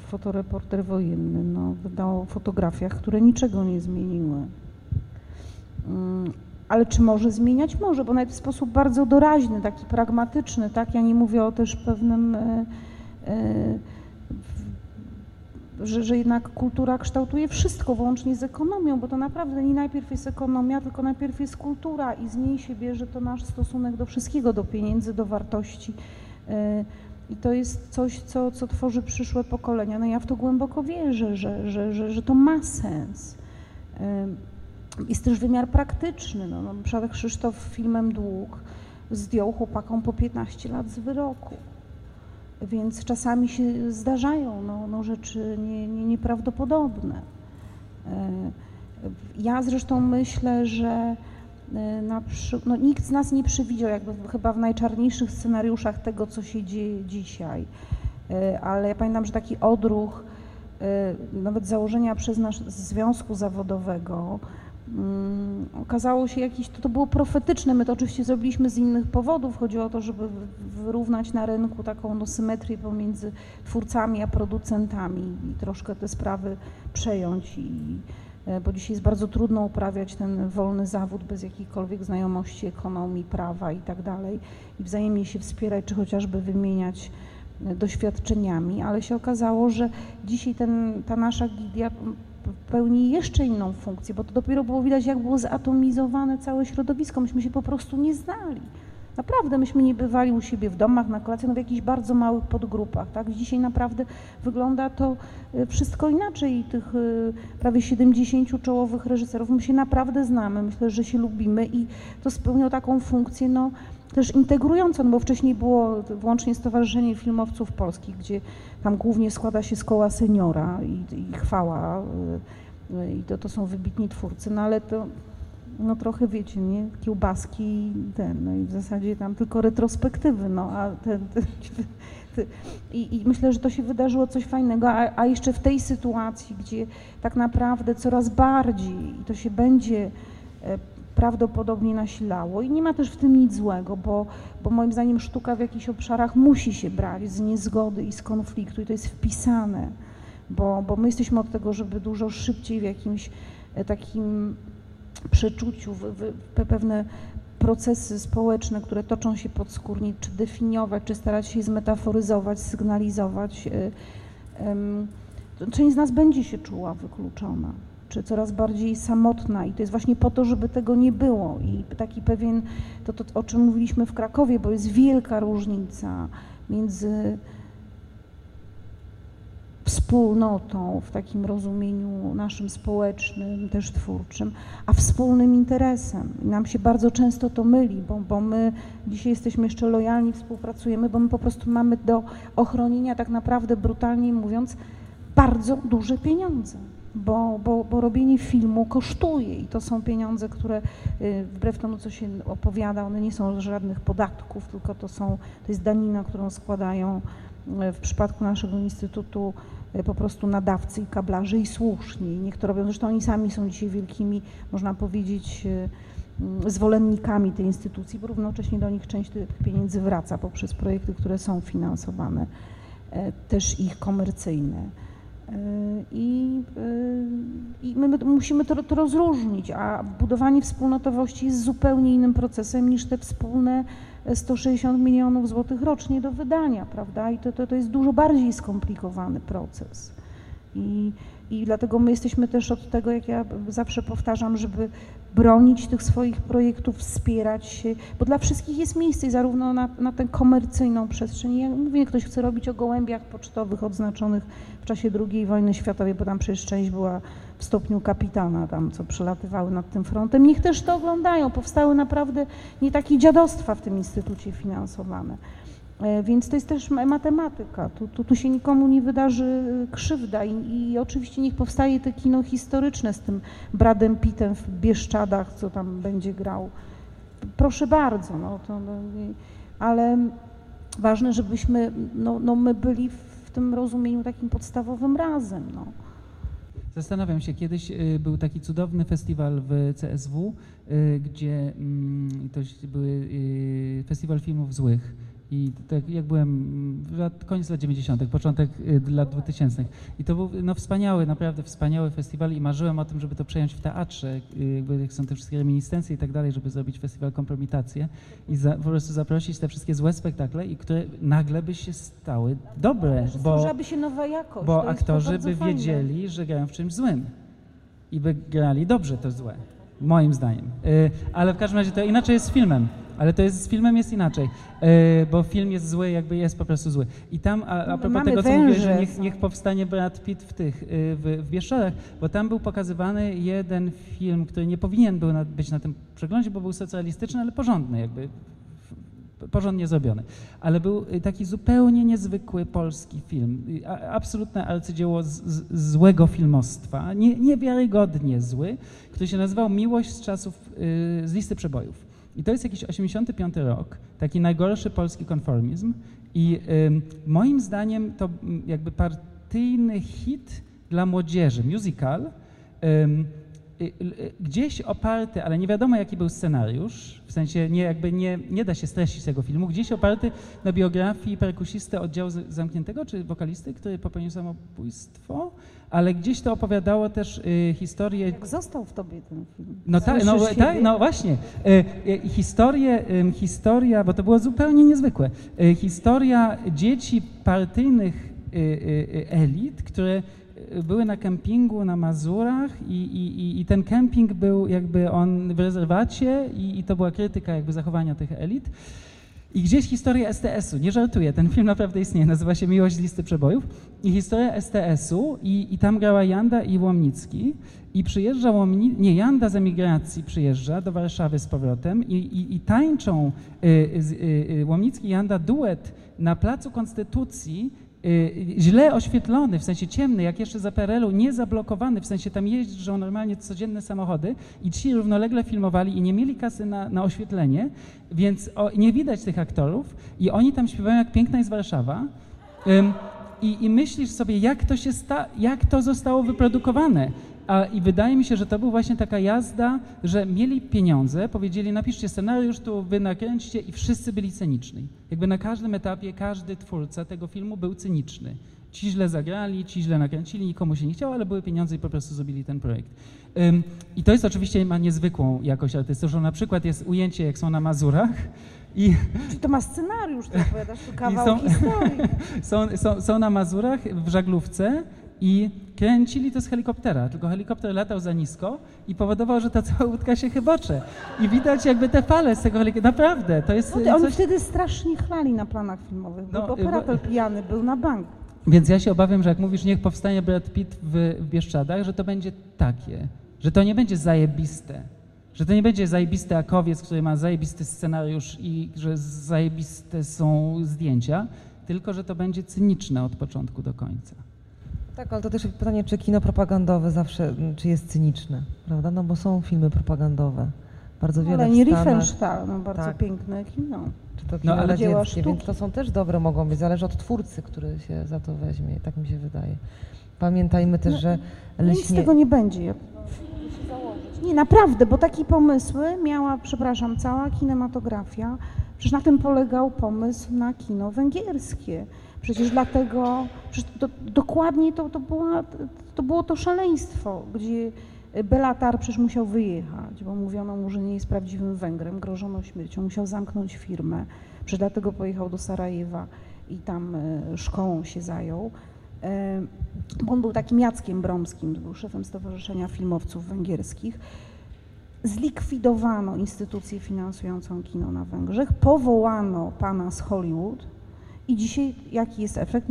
Speaker 3: fotoreporter wojenny, no, wydał o fotografiach, które niczego nie zmieniły. Ale czy może zmieniać? Może, bo nawet w sposób bardzo doraźny, taki pragmatyczny, tak? Ja nie mówię o też pewnym, e, e, że, że jednak kultura kształtuje wszystko, włącznie z ekonomią, bo to naprawdę nie najpierw jest ekonomia, tylko najpierw jest kultura i z niej się bierze to nasz stosunek do wszystkiego, do pieniędzy, do wartości. E, I to jest coś, co, co tworzy przyszłe pokolenia. No ja w to głęboko wierzę, że, że, że, że to ma sens. Jest też wymiar praktyczny. No, no, na przykład Krzysztof filmem Dług zdjął chłopakom po 15 lat z wyroku. Więc czasami się zdarzają no, no, rzeczy nie, nie, nieprawdopodobne. E, Ja zresztą myślę, że e, przy... no, nikt z nas nie przewidział jakby chyba w najczarniejszych scenariuszach tego, co się dzieje dzisiaj. E, Ale ja pamiętam, że taki odruch nawet założenia przez nas związku zawodowego okazało się jakiś, to, to było profetyczne, my to oczywiście zrobiliśmy z innych powodów, chodziło o to, żeby wy- wyrównać na rynku taką no, symetrię pomiędzy twórcami a producentami i troszkę te sprawy przejąć i e, bo dzisiaj jest bardzo trudno uprawiać ten wolny zawód bez jakiejkolwiek znajomości ekonomii, prawa i tak dalej i wzajemnie się wspierać, czy chociażby wymieniać e, doświadczeniami, ale się okazało, że dzisiaj ten, ta nasza gildia m, pełni jeszcze inną funkcję, bo to dopiero było widać, jak było zatomizowane całe środowisko. Myśmy się po prostu nie znali. Naprawdę, myśmy nie bywali u siebie w domach, na kolację, no w jakichś bardzo małych podgrupach. Tak? Dzisiaj naprawdę wygląda to y, wszystko inaczej. I Tych y, prawie 70 czołowych reżyserów, my się naprawdę znamy, myślę, że się lubimy i to spełniło taką funkcję no, też integrujące, no bo wcześniej było wyłącznie Stowarzyszenie Filmowców Polskich, gdzie tam głównie składa się z koła seniora i, i chwała y, i to, to są wybitni twórcy, no ale to no trochę wiecie, nie, kiełbaski i ten, no i w zasadzie tam tylko retrospektywy, no a ten, ten, ten i, i, myślę, że to się wydarzyło coś fajnego, a, a, jeszcze w tej sytuacji, gdzie tak naprawdę coraz bardziej i to się będzie e, prawdopodobnie nasilało i nie ma też w tym nic złego, bo, bo moim zdaniem sztuka w jakichś obszarach musi się brać z niezgody i z konfliktu i to jest wpisane, bo, bo my jesteśmy od tego, żeby dużo szybciej w jakimś e, takim przeczuciu, w, w pewne procesy społeczne, które toczą się podskórnie, czy definiować, czy starać się zmetaforyzować, sygnalizować. E, część z nas będzie się czuła wykluczona czy coraz bardziej samotna i to jest właśnie po to, żeby tego nie było i taki pewien, to, to o czym mówiliśmy w Krakowie, bo jest wielka różnica między wspólnotą w takim rozumieniu naszym społecznym, też twórczym, a wspólnym interesem. Nam się bardzo często to myli, bo, bo my dzisiaj jesteśmy jeszcze lojalni, współpracujemy, bo my po prostu mamy do ochronienia tak naprawdę, brutalnie mówiąc, bardzo duże pieniądze bo, bo, bo robienie filmu kosztuje i to są pieniądze, które y, wbrew temu, co się opowiada, one nie są żadnych podatków, tylko to są, to jest danina, którą składają y, w przypadku naszego instytutu y, po prostu nadawcy i kablarze i słusznie. I niech to robią, zresztą oni sami są dzisiaj wielkimi, można powiedzieć, mm, zwolennikami tej instytucji, bo równocześnie do nich część tych pieniędzy wraca poprzez projekty, które są finansowane, też ich komercyjne. I, i my musimy to, to, rozróżnić, a budowanie wspólnotowości jest zupełnie innym procesem niż te wspólne 160 milionów złotych rocznie do wydania, prawda? I to, to, to jest dużo bardziej skomplikowany proces. I, I dlatego my jesteśmy też od tego, jak ja zawsze powtarzam, żeby bronić tych swoich projektów, wspierać się, bo dla wszystkich jest miejsce zarówno na, na tę komercyjną przestrzeń. Ja mówię, ktoś chce robić o gołębiach pocztowych odznaczonych w czasie II wojny światowej, bo tam przecież część była w stopniu kapitana tam, co przelatywały nad tym frontem. Niech też to oglądają. Powstały naprawdę nie takie dziadostwa w tym instytucie finansowane. E, więc to jest też matematyka. Tu, tu, tu się nikomu nie wydarzy e, krzywda I, i oczywiście niech powstaje te kino historyczne z tym Bradem Pittem w Bieszczadach, co tam będzie grał. Proszę bardzo, no, to, no, ale ważne, żebyśmy, no, no my byli w tym rozumieniu takim podstawowym razem. No.
Speaker 1: Zastanawiam się, kiedyś y, był taki cudowny festiwal w CSW, y, gdzie mm, to były y, festiwal filmów złych i tak jak byłem, lat, koniec lat 90., początek y, lat 2000. I to był no, wspaniały, naprawdę wspaniały festiwal i marzyłem o tym, żeby to przejąć w teatrze, y, jakby jak są te wszystkie reminiscencje i tak dalej, żeby zrobić festiwal kompromitację i za, po prostu zaprosić te wszystkie złe spektakle i które nagle by się stały dobre,
Speaker 3: bo, się nowa jakość.
Speaker 1: bo aktorzy by fajne. wiedzieli, że grają w czymś złym i by grali dobrze to złe, moim zdaniem. Y, ale w każdym razie to inaczej jest z filmem. Ale to jest, z filmem jest inaczej, yy, bo film jest zły, jakby jest po prostu zły. I tam, a, a propos Mamy tego, co mówię, że niech, niech, powstanie Brad Pitt w tych, yy, w, w Bieszczadach, bo tam był pokazywany jeden film, który nie powinien był na, być na tym przeglądzie, bo był socjalistyczny, ale porządny jakby, porządnie zrobiony. Ale był y, taki zupełnie niezwykły polski film, absolutne arcydzieło z, z, złego filmostwa, nie, niewiarygodnie zły, który się nazywał Miłość z czasów, z listy przebojów. I to jest jakiś 85 rok, taki najgorszy polski konformizm. I y, moim zdaniem to jakby partyjny hit dla młodzieży, musical, y, Y, y, gdzieś oparty, ale nie wiadomo jaki był scenariusz, w sensie nie, jakby nie, nie da się streścić tego filmu, gdzieś oparty na biografii perkusisty oddziału zamkniętego, czy wokalisty, który popełnił samobójstwo, ale gdzieś to opowiadało też y, historię...
Speaker 3: Jak został w tobie ten film?
Speaker 1: No tak, no, tak, no właśnie. Y, y, historię, historia, bo to było zupełnie niezwykłe, y, historia dzieci partyjnych elit, które były na kempingu na Mazurach i, i, i ten kemping był jakby on w rezerwacie i, i to była krytyka jakby zachowania tych elit. I gdzieś historia STS-u, nie żartuję, ten film naprawdę istnieje, nazywa się Miłość z listy przebojów. I historia STS-u i, i tam grała Janda i Łomnicki. I przyjeżdża Łomni... nie, Janda z emigracji przyjeżdża do Warszawy z powrotem i, i, i tańczą y, y, y, Łomnicki i Janda duet na Placu Konstytucji Y, źle oświetlony, w sensie ciemny, jak jeszcze za PRL-u, nie zablokowany, w sensie tam jeżdżą normalnie codzienne samochody i ci równolegle filmowali i nie mieli kasy na, na oświetlenie, więc o, nie widać tych aktorów i oni tam śpiewają jak piękna jest Warszawa. Ym, i, I myślisz sobie, jak to się sta, jak to zostało wyprodukowane. A, I wydaje mi się, że to była właśnie taka jazda, że mieli pieniądze, powiedzieli napiszcie scenariusz, tu wy nakręćcie i wszyscy byli cyniczni. Jakby na każdym etapie każdy twórca tego filmu był cyniczny. Ci źle zagrali, ci źle nakręcili, nikomu się nie chciało, ale były pieniądze i po prostu zrobili ten projekt. Um, I to jest oczywiście, ma niezwykłą jakość artystyczną. Na przykład jest ujęcie, jak są na Mazurach,
Speaker 3: i, Czyli to ma scenariusz, to opowiadasz tu kawał są, historii.
Speaker 1: są, są, są na Mazurach w żaglówce i kręcili to z helikoptera, tylko helikopter latał za nisko i powodował, że ta cała łódka się chybocze. I widać jakby te fale z tego helikoptera. Naprawdę, to jest
Speaker 3: no, Oni wtedy strasznie chlali na planach filmowych, no, bo operator bo... pijany był na bank.
Speaker 1: Więc ja się obawiam, że jak mówisz, niech powstanie Brad Pitt w, w Bieszczadach, że to będzie takie, że to nie będzie zajebiste, że to nie będzie zajebisty akowiec, który ma zajebisty scenariusz i że zajebiste są zdjęcia, tylko że to będzie cyniczne od początku do końca.
Speaker 2: Tak, ale to też pytanie, czy kino propagandowe zawsze, czy jest cyniczne, prawda? No bo są filmy propagandowe. Bardzo no, wiele
Speaker 3: Ale nie Riefenstahl, no bardzo tak. piękne kino.
Speaker 2: Czy to kino no, ale dzieckie, więc to są też dobre mogą być, zależy od twórcy, który się za to weźmie, tak mi się wydaje. Pamiętajmy też, no, że
Speaker 3: leśnie... Nic z tego nie będzie. Nie, naprawdę, bo takie pomysły miała, przepraszam, cała kinematografia. Przecież na tym polegał pomysł na kino węgierskie. Przecież dlatego, przecież to, dokładnie to, to, była, to było to szaleństwo, gdzie Belatar przecież musiał wyjechać, bo mówiono mu, że nie jest prawdziwym Węgrem, grożono śmiercią, musiał zamknąć firmę, przecież dlatego pojechał do Sarajewa i tam e, szkołą się zajął. E, on był takim Jackiem Bromskim, był szefem Stowarzyszenia Filmowców Węgierskich. Zlikwidowano instytucję finansującą kino na Węgrzech, powołano pana z Hollywood, i dzisiaj jaki jest efekt?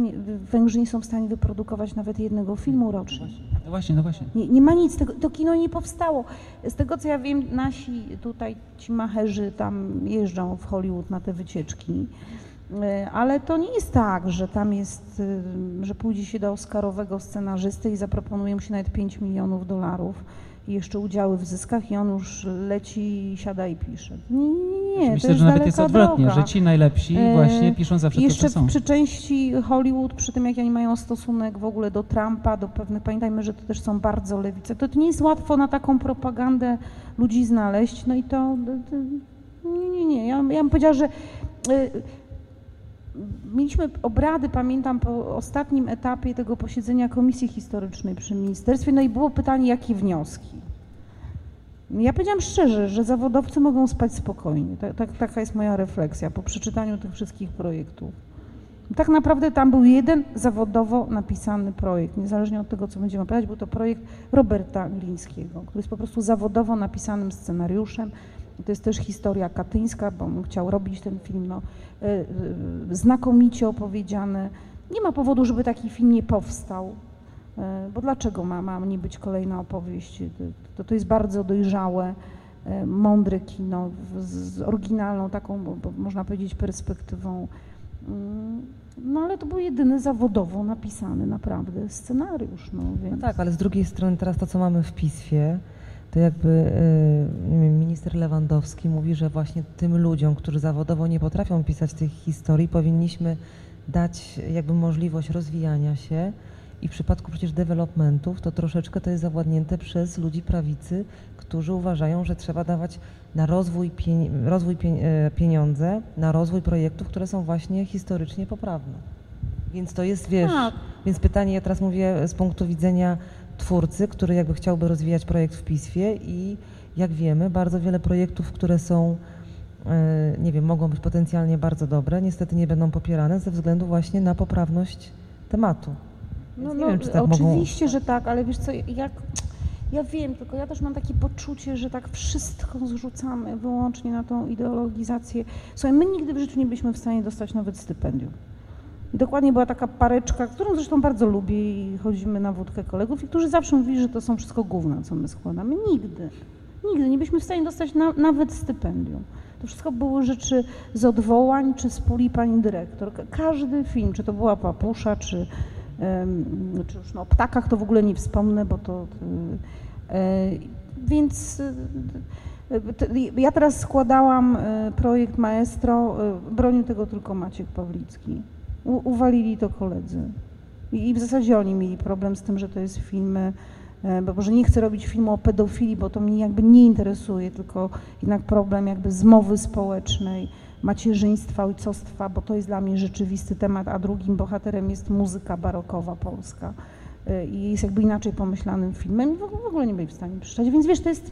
Speaker 3: Węgrzy nie są w stanie wyprodukować nawet jednego filmu rocznie.
Speaker 1: No właśnie, no właśnie.
Speaker 3: Nie, nie ma nic, tego, to kino nie powstało. Z tego co ja wiem, nasi tutaj ci macherzy tam jeżdżą w Hollywood na te wycieczki. E, ale to nie jest tak, że tam jest, e, że pójdzie się do Oscarowego scenarzysty i zaproponuje mu się nawet 5 milionów dolarów i jeszcze udziały w zyskach i on już leci, siada i pisze. Nie, nie, nie.
Speaker 1: Myślę, że nawet jest odwrotnie, droga. że ci najlepsi e, właśnie piszą zawsze
Speaker 3: jeszcze
Speaker 1: to, co są.
Speaker 3: przy części Hollywood, przy tym jak oni mają stosunek w ogóle do Trumpa, do pewnych, pamiętajmy, że to też są bardzo lewice, to, to nie jest łatwo na taką propagandę ludzi znaleźć, no i to, to nie, nie, nie. Ja, ja bym powiedziała, że Mieliśmy obrady, pamiętam, po ostatnim etapie tego posiedzenia Komisji Historycznej przy Ministerstwie, no i było pytanie, jakie wnioski. Ja powiedziałam szczerze, że zawodowcy mogą spać spokojnie. Tak, tak, taka jest moja refleksja po przeczytaniu tych wszystkich projektów. Tak naprawdę tam był jeden zawodowo napisany projekt, niezależnie od tego, co będziemy opowiadać, był to projekt Roberta Glińskiego, który jest po prostu zawodowo napisanym scenariuszem, to jest też historia katyńska, bo on chciał robić ten film, no, e, e, znakomicie opowiedziany. Nie ma powodu, żeby taki film nie powstał, e, bo dlaczego ma, ma nie być kolejna opowieść? To, to jest bardzo dojrzałe, mądre kino z oryginalną taką, można powiedzieć, perspektywą. Mm, no ale to był jedyny zawodowo napisany naprawdę scenariusz. No, więc...
Speaker 2: no tak, ale z drugiej strony teraz to, co mamy w PISFie, to jakby y, minister Lewandowski mówi, że właśnie tym ludziom, którzy zawodowo nie potrafią pisać tych historii, powinniśmy dać jakby możliwość rozwijania się i w przypadku przecież developmentów to troszeczkę to jest zawładnięte przez ludzi prawicy, którzy uważają, że trzeba dawać na rozwój, rozwój e, pieniądze, na rozwój projektów, które są właśnie historycznie poprawne. Więc to jest, wiesz, tak. więc pytanie, ja teraz mówię z punktu widzenia twórcy, który jakby chciałby rozwijać projekt w PISFie i jak wiemy, bardzo wiele projektów, które są, e, nie wiem, mogą być potencjalnie bardzo dobre, niestety nie będą popierane ze względu właśnie na poprawność tematu.
Speaker 3: No, no wiem, tak oczywiście, mogą... że tak, ale wiesz co, jak Ja wiem, tylko ja też mam takie poczucie, że tak wszystko zrzucamy wyłącznie na tą ideologizację. Słuchaj, my nigdy w życiu nie byliśmy w stanie dostać nawet stypendium. I dokładnie była taka pareczka, którą zresztą bardzo lubię i chodzimy na wódkę kolegów, i którzy zawsze mówili, że to są wszystko gówna, co my składamy. Nigdy. Nigdy nie byliśmy w stanie dostać na, nawet stypendium. To wszystko były rzeczy z odwołań czy z puli pani dyrektor. Każdy film, czy to była Papusza, czy, czy już no, o ptakach to w ogóle nie wspomnę, bo to... E, więc e, ja teraz składałam e, projekt Maestro, bronił tego tylko Maciek Pawlicki. U, uwalili to koledzy. I, I w zasadzie oni mieli problem z tym, że to jest film E, bo może nie chcę robić filmu o pedofilii, bo to mnie jakby nie interesuje, tylko jednak problem jakby zmowy społecznej, macierzyństwa, ojcostwa, bo to jest dla mnie rzeczywisty temat, a drugim bohaterem jest muzyka barokowa polska e, i jest jakby inaczej pomyślanym filmem w ogóle nie byli w stanie przeczytać, więc wiesz, to jest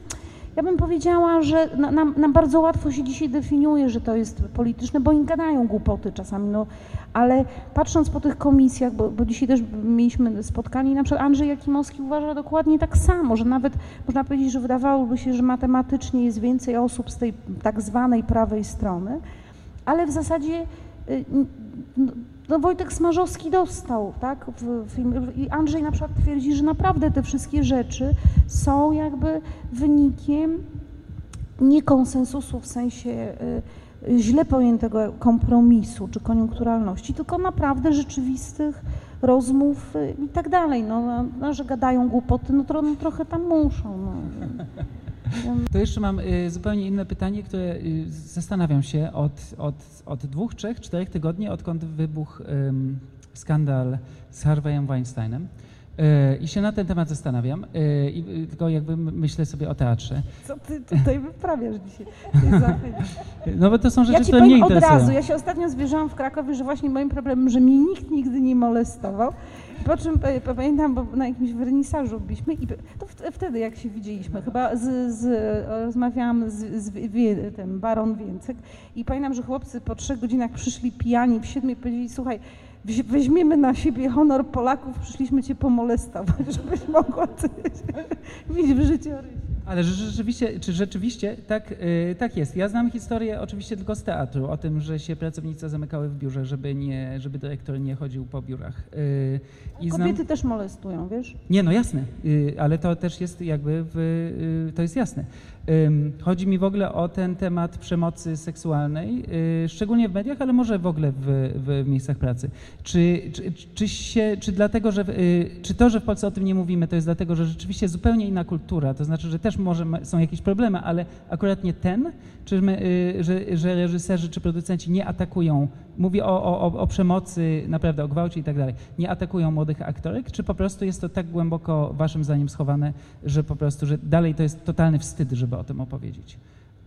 Speaker 3: ja bym powiedziała, że nam, nam, bardzo łatwo się dzisiaj definiuje, że to jest polityczne, bo im gadają głupoty czasami, no, ale patrząc po tych komisjach, bo, bo dzisiaj też mieliśmy spotkanie, na przykład Andrzej Jakimowski uważa dokładnie tak samo, że nawet można powiedzieć, że wydawałoby się, że matematycznie jest więcej osób z tej tak zwanej prawej strony, ale w zasadzie no, no Wojtek Smarzowski dostał, tak? W, I Andrzej na przykład twierdzi, że naprawdę te wszystkie rzeczy są jakby wynikiem nie konsensusu w sensie y, źle pojętego kompromisu czy koniunkturalności, tylko naprawdę rzeczywistych rozmów y, i tak dalej. No, no, no że gadają głupoty, no, tro, no trochę tam muszą. No.
Speaker 1: To jeszcze mam y, zupełnie inne pytanie, które y, zastanawiam się od, od, od dwóch, trzech, czterech tygodni, odkąd wybuchł skandal z Harveyem Weinsteinem. Y, I się na ten temat zastanawiam, i tylko jakby myślę sobie o teatrze.
Speaker 3: Co ty tutaj wyprawiasz dzisiaj?
Speaker 1: No bo to są rzeczy,
Speaker 3: ja
Speaker 1: które mnie
Speaker 3: interesują.
Speaker 1: od
Speaker 3: razu, ja się ostatnio zwierzałam w Krakowie, że właśnie moim problemem, że mnie nikt nigdy nie molestował. Po czym pamiętam, bo na jakimś wernisażu byliśmy i to wtedy jak się widzieliśmy, chyba z, z, rozmawiałam z, z tym Baron Więcek i pamiętam, że chłopcy po trzech godzinach przyszli pijani w siedmiu i powiedzieli, słuchaj, weźmiemy na siebie honor Polaków, przyszliśmy cię pomolestować, żebyś mogła mieć w życiu
Speaker 1: ale rzeczywiście, czy rzeczywiście tak, yy, tak jest. Ja znam historię oczywiście tylko z teatru, o tym, że się pracownice zamykały w biurze, żeby, nie, żeby dyrektor nie chodził po biurach.
Speaker 3: Yy, i Kobiety znam... też molestują, wiesz?
Speaker 1: Nie, no jasne, yy, ale to też jest jakby, w, y, to jest jasne. Chodzi mi w ogóle o ten temat przemocy seksualnej, y, szczególnie w mediach, ale może w ogóle w, w miejscach pracy. Czy, czy, czy, się, czy dlatego, że, y, czy to, że w Polsce o tym nie mówimy, to jest dlatego, że rzeczywiście zupełnie inna kultura, to znaczy, że też może są jakieś problemy, ale akurat nie ten, czy my, y, że, że reżyserzy czy producenci nie atakują, mówię o, o, o przemocy, naprawdę o gwałcie i tak dalej, nie atakują młodych aktorek, czy po prostu jest to tak głęboko waszym zdaniem schowane, że po prostu, że dalej to jest totalny wstyd, żeby o tym opowiedzieć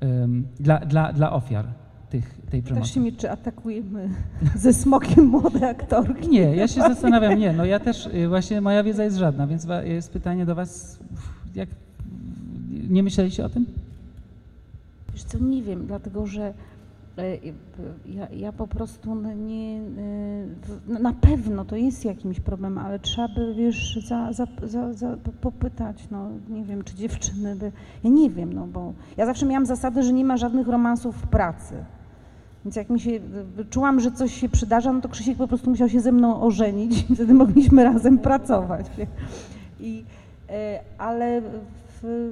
Speaker 1: um, dla, dla, dla ofiar tych, tej przemocy.
Speaker 3: Pytasz się mnie, czy atakujemy ze smokiem młode aktorki?
Speaker 1: Nie, ja się zastanawiam, nie, no ja też, y, właśnie moja wiedza jest żadna, więc jest pytanie do was, jak, nie myśleliście o tym?
Speaker 3: Wiesz co, nie wiem, dlatego że ja, ja, po prostu nie, e, na pewno to jest jakimś problemem, ale trzeba by, wiesz, za, za, za, za, popytać, no nie wiem, czy dziewczyny by, ja nie wiem, no bo ja zawsze miałam zasadę, że nie ma żadnych romansów w pracy. Więc jak mi się, czułam, że coś się przydarza, no to Krzysiek po prostu musiał się ze mną ożenić i wtedy mogliśmy razem pracować. I, e, ale w,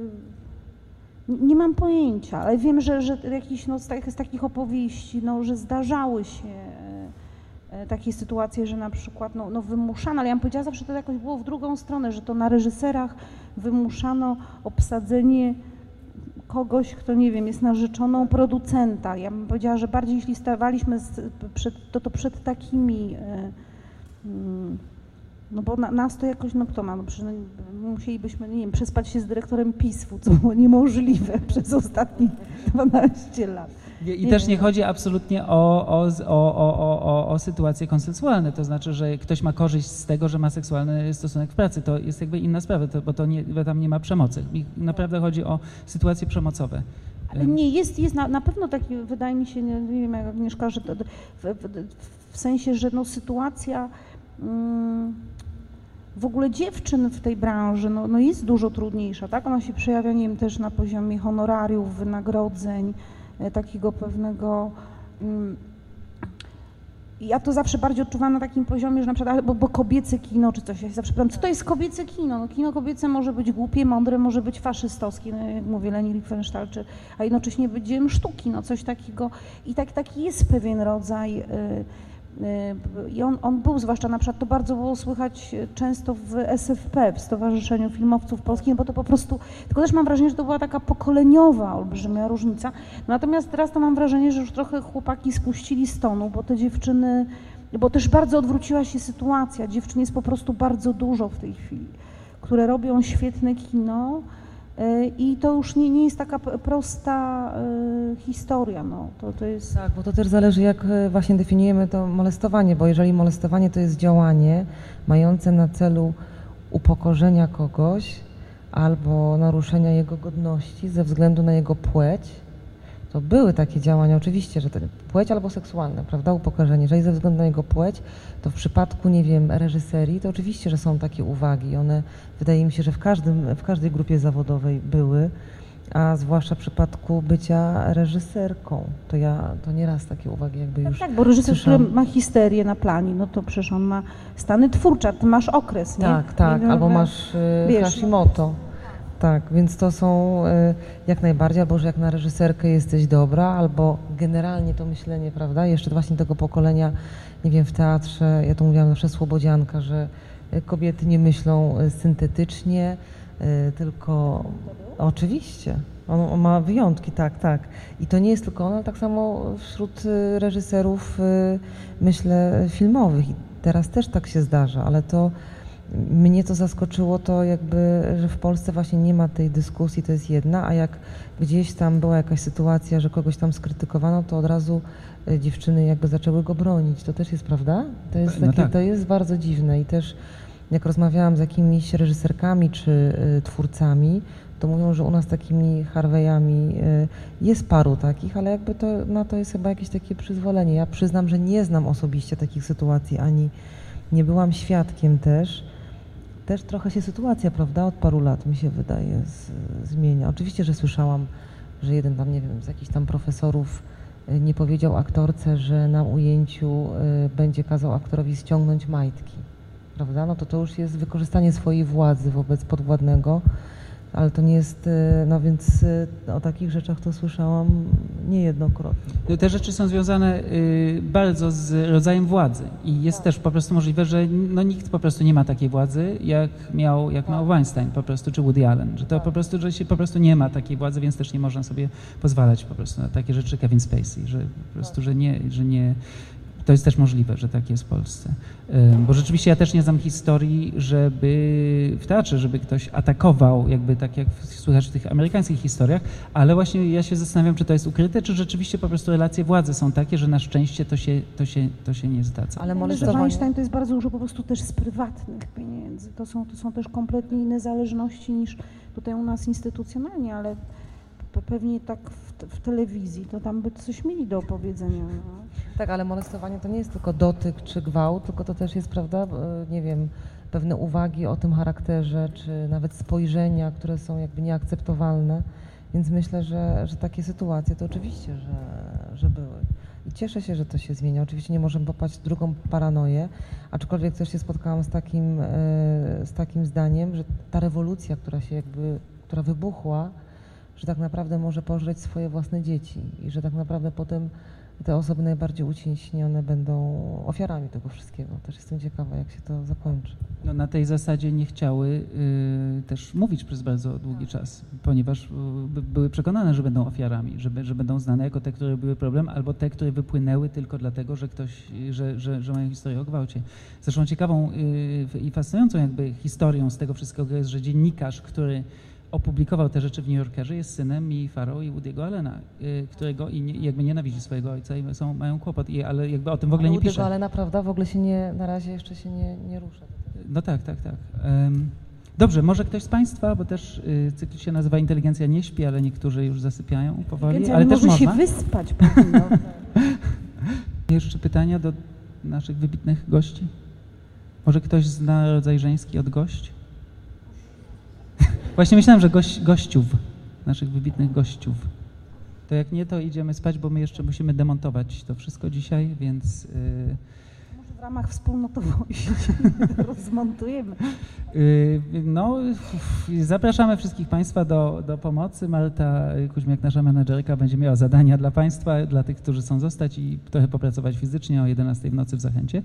Speaker 3: nie mam pojęcia, ale wiem, że, że jakiś, no, z, tak, takich opowieści, no, że zdarzały się e, e, takie sytuacje, że na przykład no, no wymuszano, ale ja bym powiedziała zawsze, to jakoś było w drugą stronę, że to na reżyserach wymuszano obsadzenie kogoś, kto nie wiem, jest narzeczoną producenta. Ja bym powiedziała, że bardziej jeśli stawaliśmy z, przed, to, to przed takimi y, y, no bo na, nas to jakoś, no kto ma, no przynajmniej musielibyśmy, nie wiem, przespać się z dyrektorem PISF-u, co było niemożliwe przez ostatnie 12 lat.
Speaker 1: I nie też wiem. nie chodzi absolutnie o, o, o, o, o, sytuacje konsensualne, to znaczy, że ktoś ma korzyść z tego, że ma seksualny stosunek w pracy. To jest jakby inna sprawa, to, bo to nie, bo tam nie ma przemocy. I naprawdę chodzi o sytuacje przemocowe.
Speaker 3: Ale nie, jest, jest na, na pewno taki, wydaje mi się, nie, nie wiem jak Agnieszka, że to, w, w, w sensie, że no sytuacja... Mm, w ogóle dziewczyn w tej branży no, no jest dużo trudniejsza, tak? Ona się przejawia, nie wiem, też na poziomie honorariów, wynagrodzeń, e, takiego pewnego... Mm, ja to zawsze bardziej odczuwam na takim poziomie, że na przykład, bo, bo kobiece kino czy coś, ja się zawsze pytam, co to jest kobiece kino? No, kino kobiece może być głupie, mądre, może być faszystowskie, no, jak mówię, Leni Riefenstahl, czy, a jednocześnie być dziełem sztuki, no coś takiego. I tak, taki jest pewien rodzaj... Y, y, i on, on, był, zwłaszcza na przykład to bardzo było słychać często w SFP, w Stowarzyszeniu Filmowców Polskich, bo to po prostu, tylko też mam wrażenie, że to była taka pokoleniowa olbrzymia różnica. Natomiast teraz to mam wrażenie, że już trochę chłopaki spuścili z tonu, bo te dziewczyny, bo też bardzo odwróciła się sytuacja. Dziewczyn jest po prostu bardzo dużo w tej chwili, które robią świetne kino, I to już nie, nie jest taka prosta y, historia. No. To, to jest...
Speaker 2: Tak, bo to też zależy, jak e, właśnie definiujemy to molestowanie, bo jeżeli molestowanie to jest działanie mające na celu upokorzenia kogoś albo naruszenia jego godności ze względu na jego płeć, to były takie działania, oczywiście, że to płeć albo seksualne, prawda, upokorzenie. Jeżeli ze względu na jego płeć, to w przypadku, nie wiem, reżyserii, to oczywiście, że są takie uwagi. One, wydaje mi się, że w, każdym, w każdej grupie zawodowej były, a zwłaszcza w przypadku bycia reżyserką. To ja, to nieraz takie uwagi jakby
Speaker 3: tak,
Speaker 2: już
Speaker 3: Tak, bo reżyser,
Speaker 2: słyszałam.
Speaker 3: który ma histerię na planie, no to przecież on ma stany twórcze, ty masz okres, nie?
Speaker 2: Tak, tak,
Speaker 3: Nie,
Speaker 2: albo
Speaker 3: no,
Speaker 2: masz y,
Speaker 3: wiesz,
Speaker 2: Hashimoto. Tak, więc to są y, jak najbardziej, albo że jak na reżyserkę jesteś dobra, albo generalnie to myślenie, prawda, jeszcze właśnie tego pokolenia, nie wiem, w teatrze, ja to mówiłam zawsze Słobodzianka, że y, kobiety nie myślą y, syntetycznie, tylko oczywiście, on, on ma wyjątki, tak, tak. I to nie jest tylko on, ale tak samo wśród reżyserów, myślę, filmowych. I teraz też tak się zdarza, ale to mnie to zaskoczyło to jakby, że w Polsce właśnie nie ma tej dyskusji, to jest jedna, a jak gdzieś tam była jakaś sytuacja, że kogoś tam skrytykowano, to od razu e, dziewczyny jakby zaczęły go bronić. To też jest prawda? To jest,
Speaker 1: No
Speaker 2: takie,
Speaker 1: tak.
Speaker 2: to jest bardzo dziwne i też jak rozmawiałam z jakimiś reżyserkami czy y, twórcami, to mówią, że u nas takimi Harvey'ami jest paru takich, ale jakby to, na to jest chyba jakieś takie przyzwolenie. Ja przyznam, że nie znam osobiście takich sytuacji, ani nie byłam świadkiem też. Też trochę się sytuacja, prawda, od paru lat mi się wydaje z, zmienia. Oczywiście, że słyszałam, że jeden tam, nie wiem, z jakichś tam profesorów y, nie powiedział aktorce, że na ujęciu y, będzie kazał aktorowi ściągnąć majtki, prawda? No to to już jest wykorzystanie swojej władzy wobec podwładnego, ale to nie jest, y, no więc y, o takich rzeczach to słyszałam niejednokrotnie.
Speaker 1: No, Te rzeczy są związane y, bardzo z rodzajem władzy. I jest też po prostu możliwe, że no, nikt po prostu nie ma takiej władzy, jak miał, jak miał Weinstein po prostu, czy Woody Allen, że to po prostu, że się po prostu nie ma takiej władzy, więc też nie można sobie pozwalać po prostu na takie rzeczy Kevin Spacey, że po prostu, że nie, że nie, to jest też możliwe, że tak jest w Polsce. Bo rzeczywiście ja też nie znam historii, żeby w teatrze, żeby ktoś atakował, jakby tak jak słychać w tych amerykańskich historiach, ale właśnie ja się zastanawiam, czy to jest ukryte, czy rzeczywiście po prostu relacje władzy są takie, że na szczęście to się, to się, to się nie zgadza.
Speaker 2: Ale molestowanie...
Speaker 3: Weinstein to jest bardzo dużo po prostu też z prywatnych pieniędzy. To są, to są też kompletnie inne zależności niż tutaj u nas instytucjonalnie, ale pe- pewnie tak w, w telewizji to tam by coś mieli do opowiedzenia. No.
Speaker 2: Tak, ale molestowanie to nie jest tylko dotyk czy gwałt, tylko to też jest, prawda, e, nie wiem, pewne uwagi o tym charakterze, czy nawet spojrzenia, które są jakby nieakceptowalne. Więc myślę, że, że takie sytuacje to oczywiście, że, że były. I cieszę się, że to się zmienia. Oczywiście nie możemy popaść w drugą paranoję, aczkolwiek też się spotkałam z takim, e, z takim zdaniem, że ta rewolucja, która się jakby, która wybuchła, że tak naprawdę może pożreć swoje własne dzieci i że tak naprawdę potem te osoby najbardziej uciśnione będą ofiarami tego wszystkiego. Też jestem ciekawa, jak się to zakończy.
Speaker 1: No, na tej zasadzie nie chciały y, też mówić przez bardzo długi czas, ponieważ y, by, były przekonane, że będą ofiarami, że, że będą znane jako te, które były problem, albo te, które wypłynęły tylko dlatego, że ktoś, że, że, że mają historię o gwałcie. Zresztą ciekawą y, i fascynującą jakby historią z tego wszystkiego jest, że dziennikarz, który opublikował te rzeczy w New Yorkerze, jest synem Mii Farrow i Woody'ego Allena, y, którego i nie, jakby nienawidzi swojego ojca i są, mają kłopot, i, ale jakby o tym w ogóle
Speaker 2: Ale
Speaker 1: nie
Speaker 2: tego,
Speaker 1: pisze.
Speaker 2: ale naprawdę w ogóle się nie, na razie jeszcze się nie, nie rusza.
Speaker 1: No tak, tak, tak. Em, Dobrze, może ktoś z Państwa, bo też y, cykl się nazywa Inteligencja nie śpi, ale niektórzy już zasypiają powoli, ale też
Speaker 3: może się
Speaker 1: można.
Speaker 3: wyspać powinno.
Speaker 1: Jeszcze pytania do naszych wybitnych gości? Może ktoś zna rodzaj żeński od gość? Właśnie myślałem, że goś, gościów, naszych wybitnych gościów. To jak nie, to idziemy spać, bo my jeszcze musimy demontować to wszystko dzisiaj, więc... Yy,
Speaker 3: ramach wspólnotowości rozmontujemy.
Speaker 1: Yy, No, zapraszamy wszystkich Państwa do, do pomocy. Marta Kuźmiak, nasza menedżerka, będzie miała zadania dla Państwa, dla tych, którzy chcą zostać i trochę popracować fizycznie o 11 w nocy w Zachęcie.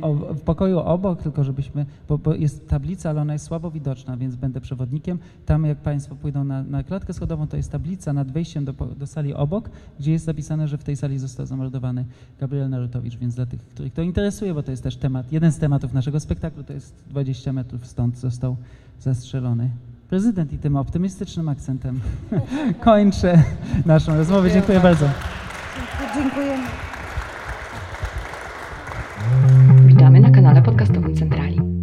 Speaker 1: O, w pokoju obok, tylko żebyśmy, bo, bo jest tablica, ale ona jest słabo widoczna, więc będę przewodnikiem. Tam jak Państwo pójdą na, na klatkę schodową, to jest tablica nad wejściem do, do sali obok, gdzie jest zapisane, że w tej sali został zamordowany Gabriel Narutowicz, więc dla tych, których to interesuje, bo to jest też temat, jeden z tematów naszego spektaklu, to jest 20 metrów stąd został zastrzelony prezydent i tym optymistycznym akcentem kończę naszą rozmowę. Dziękuję bardzo.
Speaker 3: Dziękujemy.
Speaker 4: Witamy na kanale podcastowym Centrali.